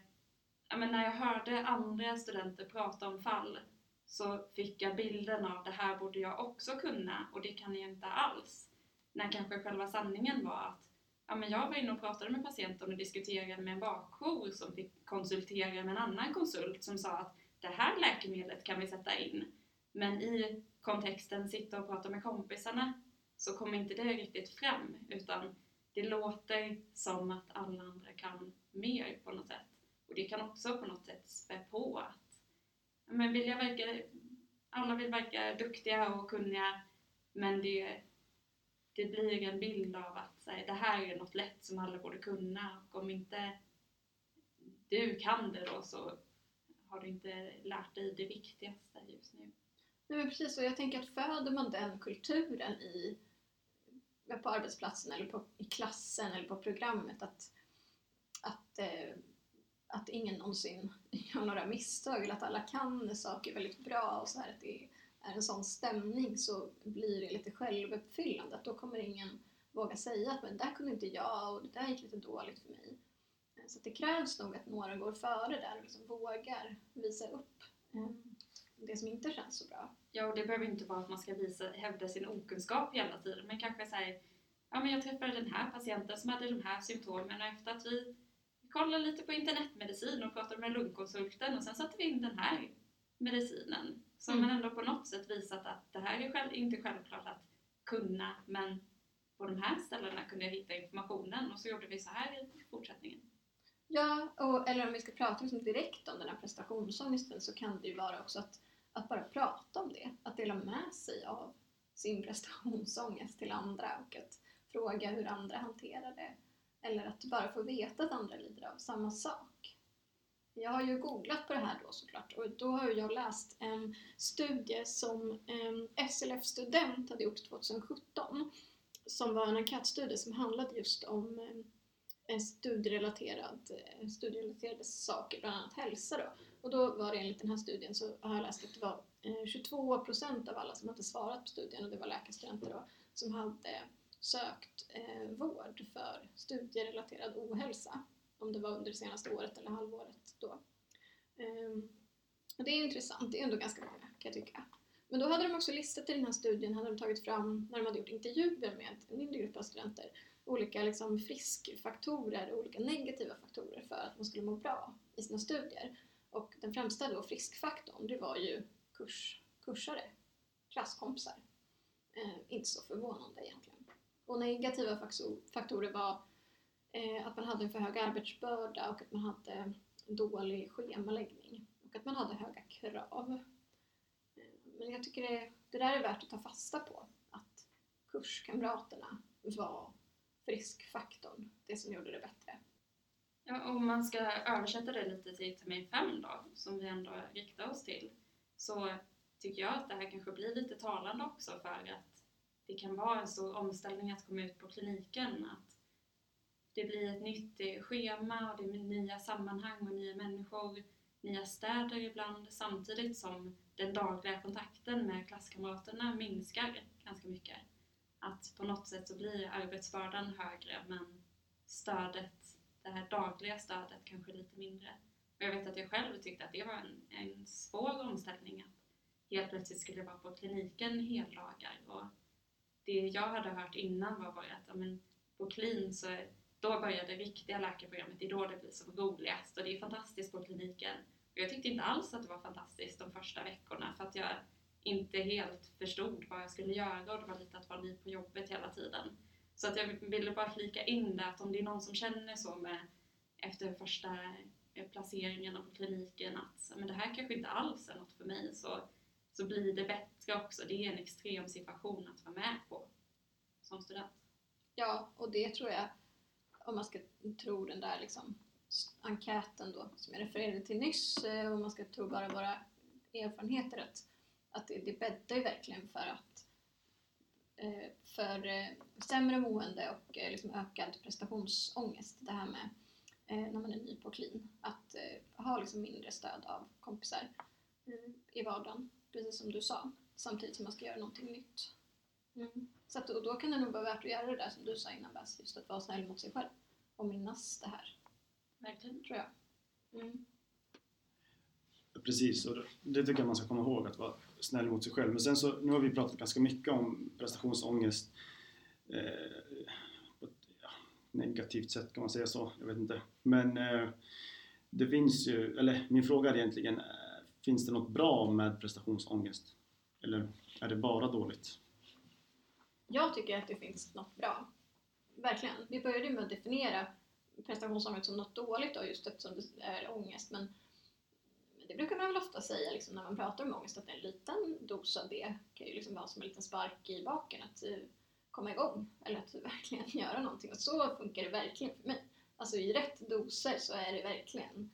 Speaker 3: ja men när jag hörde andra studenter prata om fall så fick jag bilden av det här borde jag också kunna och det kan jag inte alls. När kanske själva sanningen var att ja, men jag var inne och pratade med patienten och diskuterade med en bakjour som fick konsultera med en annan konsult som sa att det här läkemedlet kan vi sätta in. Men i kontexten sitta och prata med kompisarna så kommer inte det riktigt fram utan det låter som att alla andra kan mer på något sätt. Och det kan också på något sätt spä på att men vill jag verka, alla vill verka duktiga och kunniga men det, det blir en bild av att så här, det här är något lätt som alla borde kunna och om inte du kan det då så har du inte lärt dig det viktigaste just nu.
Speaker 1: Nej men precis, och jag tänker att föder man den kulturen i, på arbetsplatsen eller på, i klassen eller på programmet att, att, eh, att ingen någonsin gör några misstag eller att alla kan saker väldigt bra och så här att det är en sån stämning så blir det lite självuppfyllande. Att då kommer ingen våga säga att men där kunde inte jag och det där gick lite dåligt för mig. Så det krävs nog att några går före där och liksom vågar visa upp eh, det som inte känns så bra.
Speaker 3: Ja, och det behöver inte vara att man ska visa, hävda sin okunskap hela tiden, men kanske säga ja men jag träffade den här patienten som hade de här symptomen och efter att vi kollade lite på internetmedicin och pratade med lungkonsulten och sen satte vi in den här medicinen. Så mm. man ändå på något sätt visat att det här är själv, inte självklart att kunna, men på de här ställena kunde jag hitta informationen och så gjorde vi så här i fortsättningen.
Speaker 1: Ja, och, eller om vi ska prata liksom direkt om den här prestationsångesten så kan det ju vara också att, att bara prata om det. Att dela med sig av sin prestationsångest till andra och att fråga hur andra hanterar det. Eller att bara få veta att andra lider av samma sak. Jag har ju googlat på det här då såklart och då har jag läst en studie som SLF-student hade gjort 2017 som var en enkätstudie som handlade just om studierelaterad, studierelaterade saker, bland annat hälsa då. Och då var det enligt den här studien så har jag läst att det var eh, 22 procent av alla som hade svarat på studien, och det var läkarstudenter då, som hade sökt eh, vård för studierelaterad ohälsa. Om det var under det senaste året eller halvåret då. Ehm, och det är intressant, det är ändå ganska många kan jag tycka. Men då hade de också listat i den här studien, hade de tagit fram, när de hade gjort intervjuer med en mindre grupp av studenter, olika liksom friskfaktorer och olika negativa faktorer för att man skulle må bra i sina studier. Och den främsta då friskfaktorn, det var ju kurs, kursare, klasskompisar. Eh, inte så förvånande egentligen. Och negativa faktorer var eh, att man hade en för hög arbetsbörda och att man hade dålig schemaläggning och att man hade höga krav. Eh, men jag tycker det, det där är värt att ta fasta på, att kurskamraterna var friskfaktorn, det som gjorde det bättre.
Speaker 3: Ja, om man ska översätta det lite till termin 5 då, som vi ändå riktar oss till, så tycker jag att det här kanske blir lite talande också för att det kan vara en stor omställning att komma ut på kliniken, att det blir ett nytt eh, schema och det är nya sammanhang och nya människor, nya städer ibland, samtidigt som den dagliga kontakten med klasskamraterna minskar ganska mycket. Att på något sätt så blir arbetsbördan högre men stödet, det här dagliga stödet kanske lite mindre. Och jag vet att jag själv tyckte att det var en, en svår omställning att helt plötsligt skulle vara på kliniken heldagar och det jag hade hört innan var bara att men, på klin så då börjar det riktiga läkarprogrammet, det är då det blir som roligast och det är fantastiskt på kliniken. Och jag tyckte inte alls att det var fantastiskt de första veckorna för att jag inte helt förstod vad jag skulle göra och det var lite att vara ny på jobbet hela tiden. Så att jag ville bara flika in det att om det är någon som känner så med efter första eh, placeringarna på kliniken att men det här kanske inte alls är något för mig så, så blir det bättre också. Det är en extrem situation att vara med på som student.
Speaker 1: Ja, och det tror jag, om man ska tro den där liksom enkäten då som jag refererade till nyss, eh, om man ska tro bara våra erfarenheter att att det, det bäddar ju verkligen för att för eh, sämre mående och eh, liksom ökad prestationsångest. Det här med när man är ny på clean. Att ha liksom mindre stöd av kompisar i vardagen, precis som du sa. Samtidigt som man ska göra någonting nytt. Mm. Så att, och då kan det nog vara värt att göra det där som du sa innan Bess, just att vara snäll mot sig själv och minnas det här. Verkligen, tror jag. Mm.
Speaker 2: Precis, och det tycker jag man ska komma ihåg, att vara snäll mot sig själv. Men sen så, nu har vi pratat ganska mycket om prestationsångest eh, på ett ja, negativt sätt, kan man säga så? Jag vet inte. Men eh, det finns ju, eller min fråga är egentligen, eh, finns det något bra med prestationsångest? Eller är det bara dåligt?
Speaker 1: Jag tycker att det finns något bra. Verkligen. Vi började med att definiera prestationsångest som något dåligt då, just eftersom det är ångest. Men det brukar man väl ofta säga liksom, när man pratar om ångest att en liten dos av det kan ju liksom vara som en liten spark i baken. Att uh, komma igång eller att verkligen göra någonting. Och så funkar det verkligen för mig. Alltså i rätt doser så är det verkligen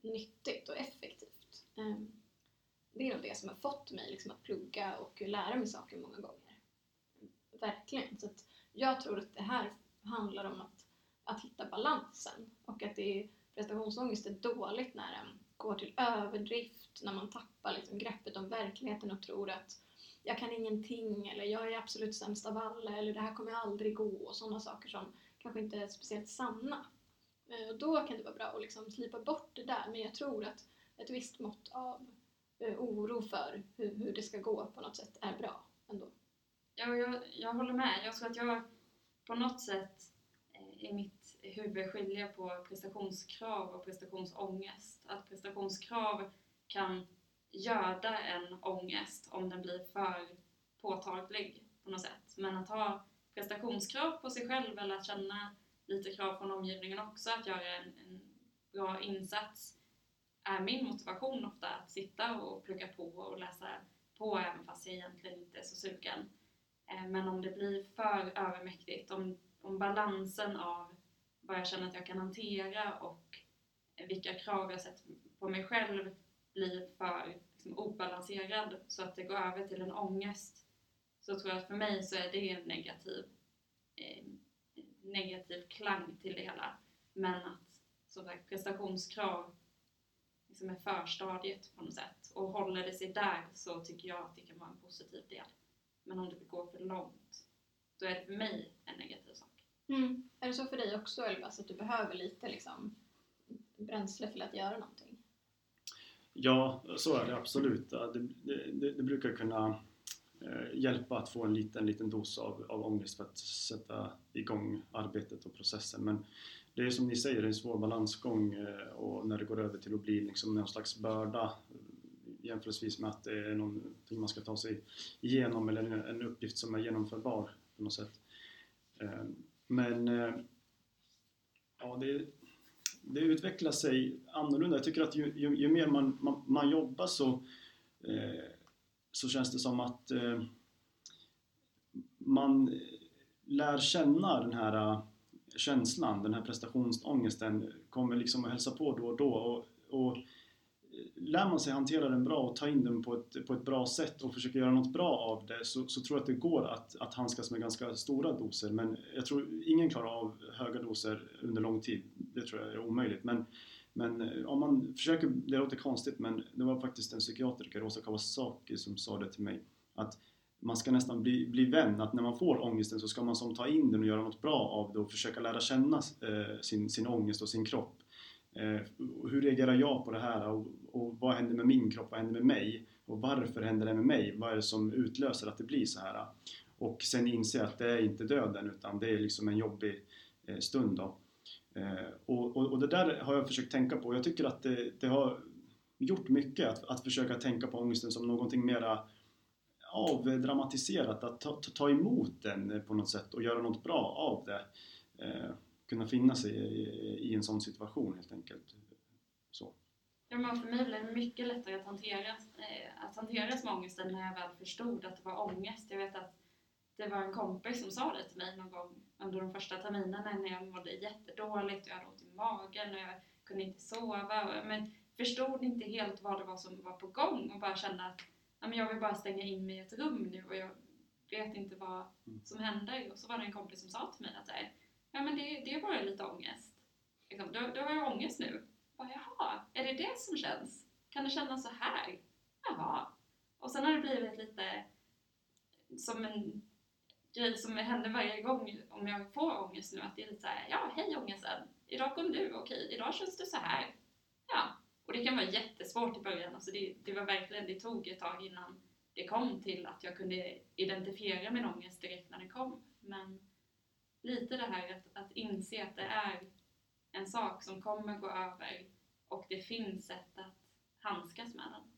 Speaker 1: nyttigt och effektivt. Ehm, det är nog det som har fått mig liksom att plugga och lära mig saker många gånger. Verkligen. Så att jag tror att det här handlar om att, att hitta balansen och att det är, prestationsångest är dåligt när den går till överdrift, när man tappar liksom greppet om verkligheten och tror att jag kan ingenting eller jag är absolut sämst av alla eller det här kommer aldrig gå och sådana saker som kanske inte är speciellt sanna. Eh, och då kan det vara bra att liksom slipa bort det där men jag tror att ett visst mått av eh, oro för hur, hur det ska gå på något sätt är bra ändå.
Speaker 3: Ja, jag, jag håller med. Jag tror att jag på något sätt eh, i mitt huvud skiljer på prestationskrav och prestationsångest. Att prestationskrav kan göda en ångest om den blir för påtaglig på något sätt. Men att ha prestationskrav på sig själv eller att känna lite krav från omgivningen också att göra en, en bra insats är min motivation ofta att sitta och plugga på och läsa på även fast jag egentligen inte är så sugen. Eh, men om det blir för övermäktigt, om, om balansen av vad jag känner att jag kan hantera och vilka krav jag sätter på mig själv blir för liksom, obalanserad så att det går över till en ångest så tror jag att för mig så är det en negativ, eh, negativ klang till det hela. Men att som sagt, prestationskrav liksom är förstadiet på något sätt och håller det sig där så tycker jag att det kan vara en positiv del. Men om det går för långt då är det för mig en negativ sak.
Speaker 1: Mm. Är det så för dig också Elvas att du behöver lite liksom, bränsle till att göra någonting?
Speaker 2: Ja, så är det absolut. Det, det, det brukar kunna eh, hjälpa att få en liten, liten dos av, av ångest för att sätta igång arbetet och processen. Men det är som ni säger, det är en svår balansgång eh, och när det går över till att bli liksom någon slags börda jämförelsevis med att det är någonting man ska ta sig igenom eller en uppgift som är genomförbar på något sätt. Eh, men eh, ja, det, det utvecklar sig annorlunda. Jag tycker att ju, ju, ju mer man, man, man, jobbar så, eh, så känns det som att eh, man lär känna den här eh, känslan, den här prestationsångesten kommer liksom att hälsa på då och då och, och lär man sig hantera den bra och ta in den på ett, på ett bra sätt och försöka göra något bra av det så, så tror jag att det går att, att handskas med ganska stora doser. Men jag tror ingen klarar av höga doser under lång tid. Det tror jag är omöjligt. Men, men eh, om man försöker, det låter konstigt men det var faktiskt en psykiatriker, Rosa Kawasaki, som sa det till mig. Att man ska nästan bli, bli vän, att när man får ångesten så ska man som ta in den och göra något bra av det och försöka lära känna eh, sin, sin ångest och sin kropp. Eh, hur reagerar jag på det här och, och, vad händer med min kropp, vad händer med mig och varför händer det med mig? Vad är det som utlöser att det blir så här? Och sen inse att det är inte döden utan det är liksom en jobbig eh, stund då. Eh, och, och, och, det där har jag försökt tänka på. Jag tycker att det, det har gjort mycket att, att försöka tänka på ångesten som någonting mera avdramatiserat, att ta, ta emot den på något sätt och göra något bra av det eh, kunna finna sig i, i en sån situation helt enkelt. Så.
Speaker 3: Ja, men för mig blev det mycket lättare att hantera, eh, att hantera som ångesten när jag väl förstod att det var ångest. Jag vet att det var en kompis som sa det till mig någon gång under de första terminerna när jag mådde jättedåligt och jag hade ont i magen och jag kunde inte sova. Men förstod inte helt vad det var som var på gång och bara kände att ja, men jag vill bara stänga in mig i ett rum nu och jag vet inte vad mm. som händer. Och så var det en kompis som sa till mig att ja men det, det är bara lite ångest. Liksom, då, då har jag ångest nu. Bara, Jaha, är det det som känns? Kan det kännas så här? Jaha. Och sen har det blivit lite som en grej som händer varje gång om jag får ångest nu, att det är lite såhär, ja hej ångesten, idag kom du, okej, idag känns det så här. Ja, och det kan vara jättesvårt i början, alltså det, det var verkligen, det tog ett tag innan det kom till att jag kunde identifiera min ångest direkt när det kom. Men lite det här att, att inse att det är en sak som kommer gå över och det finns sätt att handskas med den.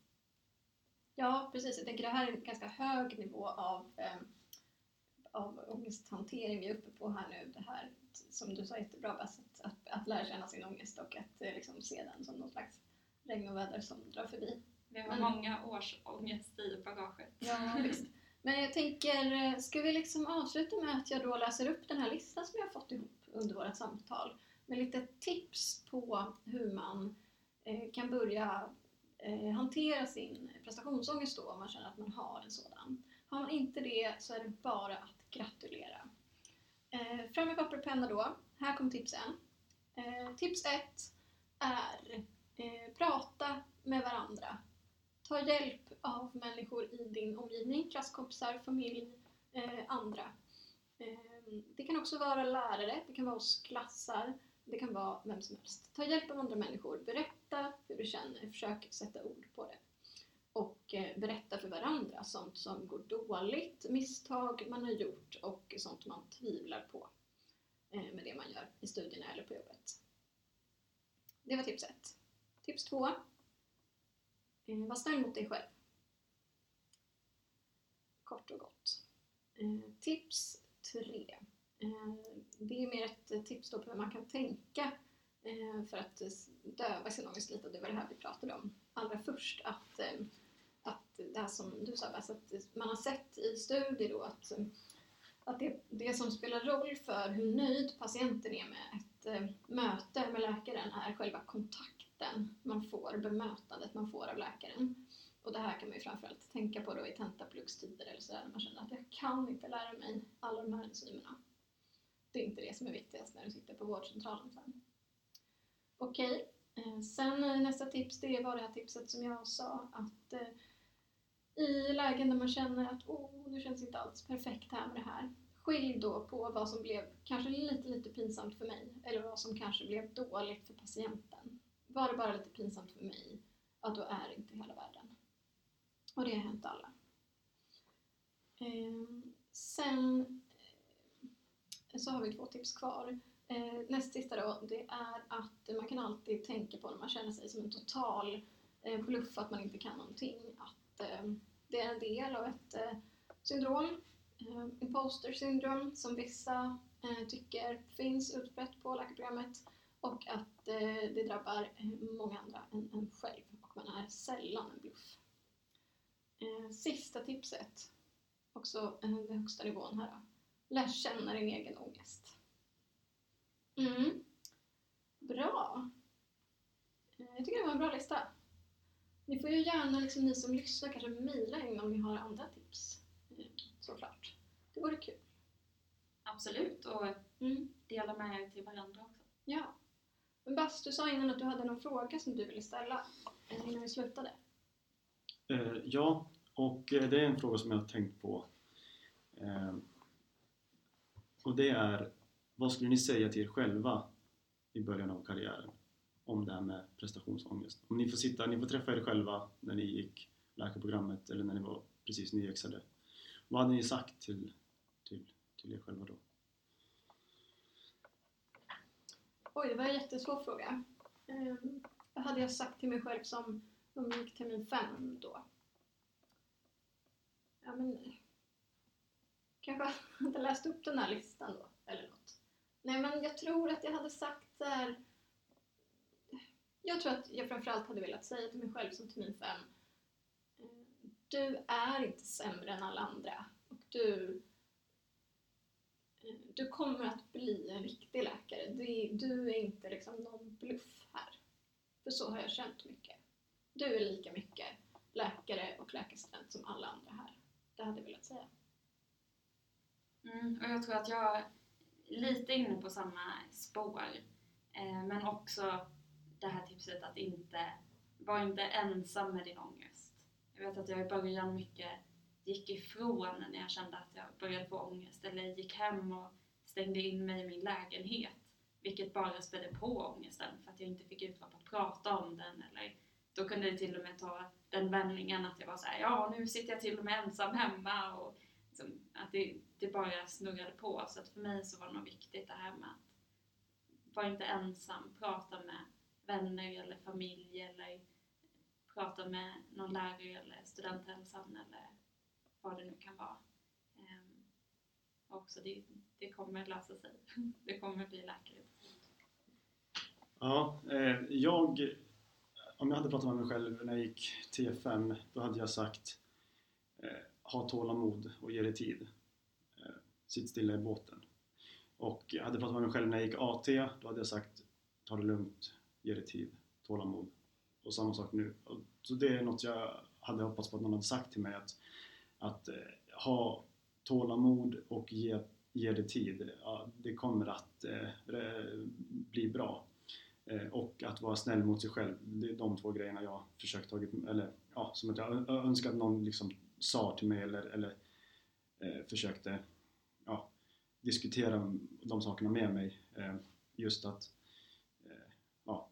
Speaker 1: Ja, precis. Jag tänker det här är en ganska hög nivå av, eh, av ångesthantering vi är uppe på här nu. Det här som du sa jättebra Bess, att, att, att lära känna sin ångest och att eh, liksom, se den som någon slags regn och väder som drar förbi.
Speaker 3: Vi har Men, många års ångest i bagaget.
Speaker 1: Ja, visst. Men jag tänker, eh, ska vi liksom avsluta med att jag då läser upp den här listan som jag har fått ihop under vårt samtal med lite tips på hur man eh, kan börja eh, hantera sin prestationsångest då om man känner att man har en sådan. Har man inte det så är det bara att gratulera. Eh, fram med papper och penna då. Här kommer tipsen. Eh, tips 1 är eh, prata med varandra. Ta hjälp av människor i din omgivning, klasskompisar, familj, eh, andra. Eh, det kan också vara lärare, det kan vara oss klassar, det kan vara vem som helst. Ta hjälp av andra människor, berätta hur du känner, försök sätta ord på det. Och eh, berätta för varandra sånt som går dåligt, misstag man har gjort och sånt man tvivlar på eh, med det man gör i studierna eller på jobbet. Det var tips ett. Tips två. Eh, var snäll mot dig själv. Kort och gott. Eh, tips 3. Eh, det är mer ett eh, tips då på hur man kan tänka eh, för att eh, döva sin ångest lite och det var det här vi pratade om allra först. Att, eh, att det här som du sa Bess, att eh, man har sett i studier då att, att det, det som spelar roll för hur nöjd patienten är med ett möte med läkaren är själva kontakten man får, bemötandet man får av läkaren. Och det här kan man ju framförallt tänka på då i tentapluggstider eller sådär när man känner att jag kan inte lära mig alla de här enzymerna. Det är inte det som är viktigast när du sitter på vårdcentralen sen. Okej, okay. sen nästa tips det var det här tipset som jag sa att eh, i lägen där man känner att oh, nu känns inte alls perfekt här med det här. Skilj då på vad som blev kanske lite, lite pinsamt för mig eller vad som kanske blev dåligt för patienten. Var det bara lite pinsamt för mig, att då är inte hela världen. Och det har hänt alla. Ehm, sen eh, så har vi två tips kvar. Eh, näst sista då, det är att man kan alltid tänka på när man känner sig som en total eh, bluff, att man inte kan någonting, att eh, det är en del av ett eh, syndrom, eh, imposter syndrome, som vissa tycker finns utbrett på läkarprogrammet och att det drabbar många andra än en själv och man är sällan en bluff. Eh, sista tipset, också eh, den högsta nivån här. Lär känna din egen ångest. Mm. Bra! Eh, jag tycker det var en bra lista. Ni får ju gärna, liksom, ni som lyssnar, kanske mejla in om ni har andra tips. Såklart. Det vore kul.
Speaker 3: Absolut, och mm. dela med er till varandra också.
Speaker 1: Ja. Men Bas, du sa innan att du hade någon fråga som du ville ställa innan vi slutade.
Speaker 2: Eh, ja, och eh, det är en fråga som jag har tänkt på. Eh, och det är, vad skulle ni säga till er själva i början av karriären om det här med prestationsångest? Om ni får sitta, ni får träffa er själva när ni gick läkarprogrammet eller när ni var precis nyexade. Vad hade ni sagt till, till, till er själva då?
Speaker 1: Oj, det var en jättesvår fråga. Ehm, vad hade jag sagt till mig själv som de gick termin fem då. Ja men... Kanske hade läst upp den här listan då, eller något. Nej men jag tror att jag hade sagt så här. Jag tror att jag framförallt hade velat säga till mig själv som termin fem. Du är inte sämre än alla andra. Och du, du kommer att bli en riktig läkare. Du, är inte liksom någon bluff här. För så har jag känt mycket. Du är lika mycket läkare och läkarstudent som alla andra här. Det hade jag velat säga.
Speaker 3: Mm, och jag tror att jag är lite inne på samma spår. Eh, men också det här tipset att inte vara inte ensam med din ångest. Jag vet att jag i början mycket gick ifrån när jag kände att jag började få ångest eller gick hem och stängde in mig i min lägenhet. Vilket bara spädde på ångesten för att jag inte fick utlopp att prata om den eller då kunde det till och med ta den vändningen att jag var såhär, ja nu sitter jag till och med ensam hemma och liksom, att det, det, bara snurrade på. Så att för mig så var det nog viktigt det här med att vara inte ensam, prata med vänner eller familj eller prata med någon lärare eller studenthälsan eller vad det nu kan vara. Ehm, um, också det, det kommer lösa sig. Det kommer bli läkare
Speaker 2: Ja, eh, jag om jag hade pratat med mig själv när jag gick T5 då hade jag sagt eh, ha tålamod och ge det tid. Eh, sitt stilla i båten. Och jag hade pratat med mig själv när jag gick AT, då hade jag sagt ta det lugnt, ge det tid, tålamod. Och samma sak nu. Så det är något jag hade hoppats på att någon hade sagt till mig att, att eh, ha tålamod och ge, ge det tid. Ja, det kommer att eh, re- bli bra. Eh, och att vara snäll mot sig själv. Det är de två grejerna jag försökt tagit, eller ja, som att jag önskar att någon liksom sa till mig eller, eller eh, försökte ja, diskutera de sakerna med mig. Eh, just att eh, ja,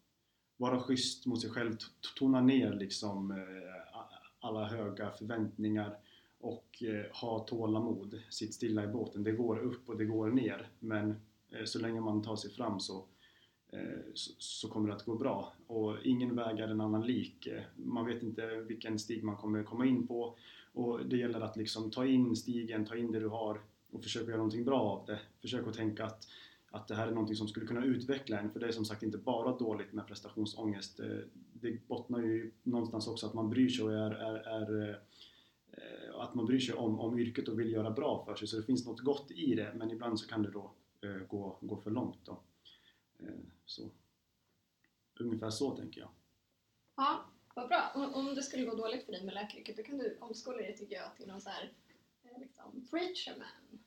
Speaker 2: vara schysst mot sig själv, tona ner liksom eh, alla höga förväntningar och eh, ha tålamod, sitt stilla i båten. Det går upp och det går ner men eh, så länge man tar sig fram eh, så, så, kommer det att gå bra. Och ingen väg är en annan lik. Man vet inte vilken stig man kommer komma in på och det gäller att liksom ta in stigen, ta in det du har och försöka göra någonting bra av det. Försök att tänka att, att det här är någonting som skulle kunna utveckla en för det är som sagt inte bara dåligt med prestationsångest. Det bottnar ju någonstans också att man bryr sig och är, är, är att man bryr sig om, om yrket och vill göra bra för sig så det finns något gott i det men ibland så kan det då eh, gå, gå för långt då. Eh, så. Ungefär så tänker jag.
Speaker 1: Ja, vad bra. Om, om det skulle gå dåligt för dig med läkaryrket då kan du omskola dig tycker jag till någon så här eh, liksom, preacher man.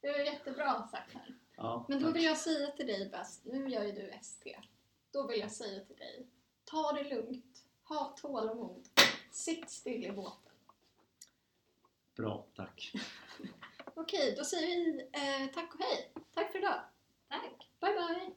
Speaker 1: Det är jättebra sagt här.
Speaker 2: Ja,
Speaker 1: Men då vill jag säga till dig bäst, nu gör ju du ST. Då vill jag säga till dig, ta det lugnt, ha tålamod, sitt still i båten.
Speaker 2: Bra, tack.
Speaker 1: Okej, då säger vi eh, tack och hej. Tack för idag.
Speaker 3: Tack!
Speaker 1: Bye bye!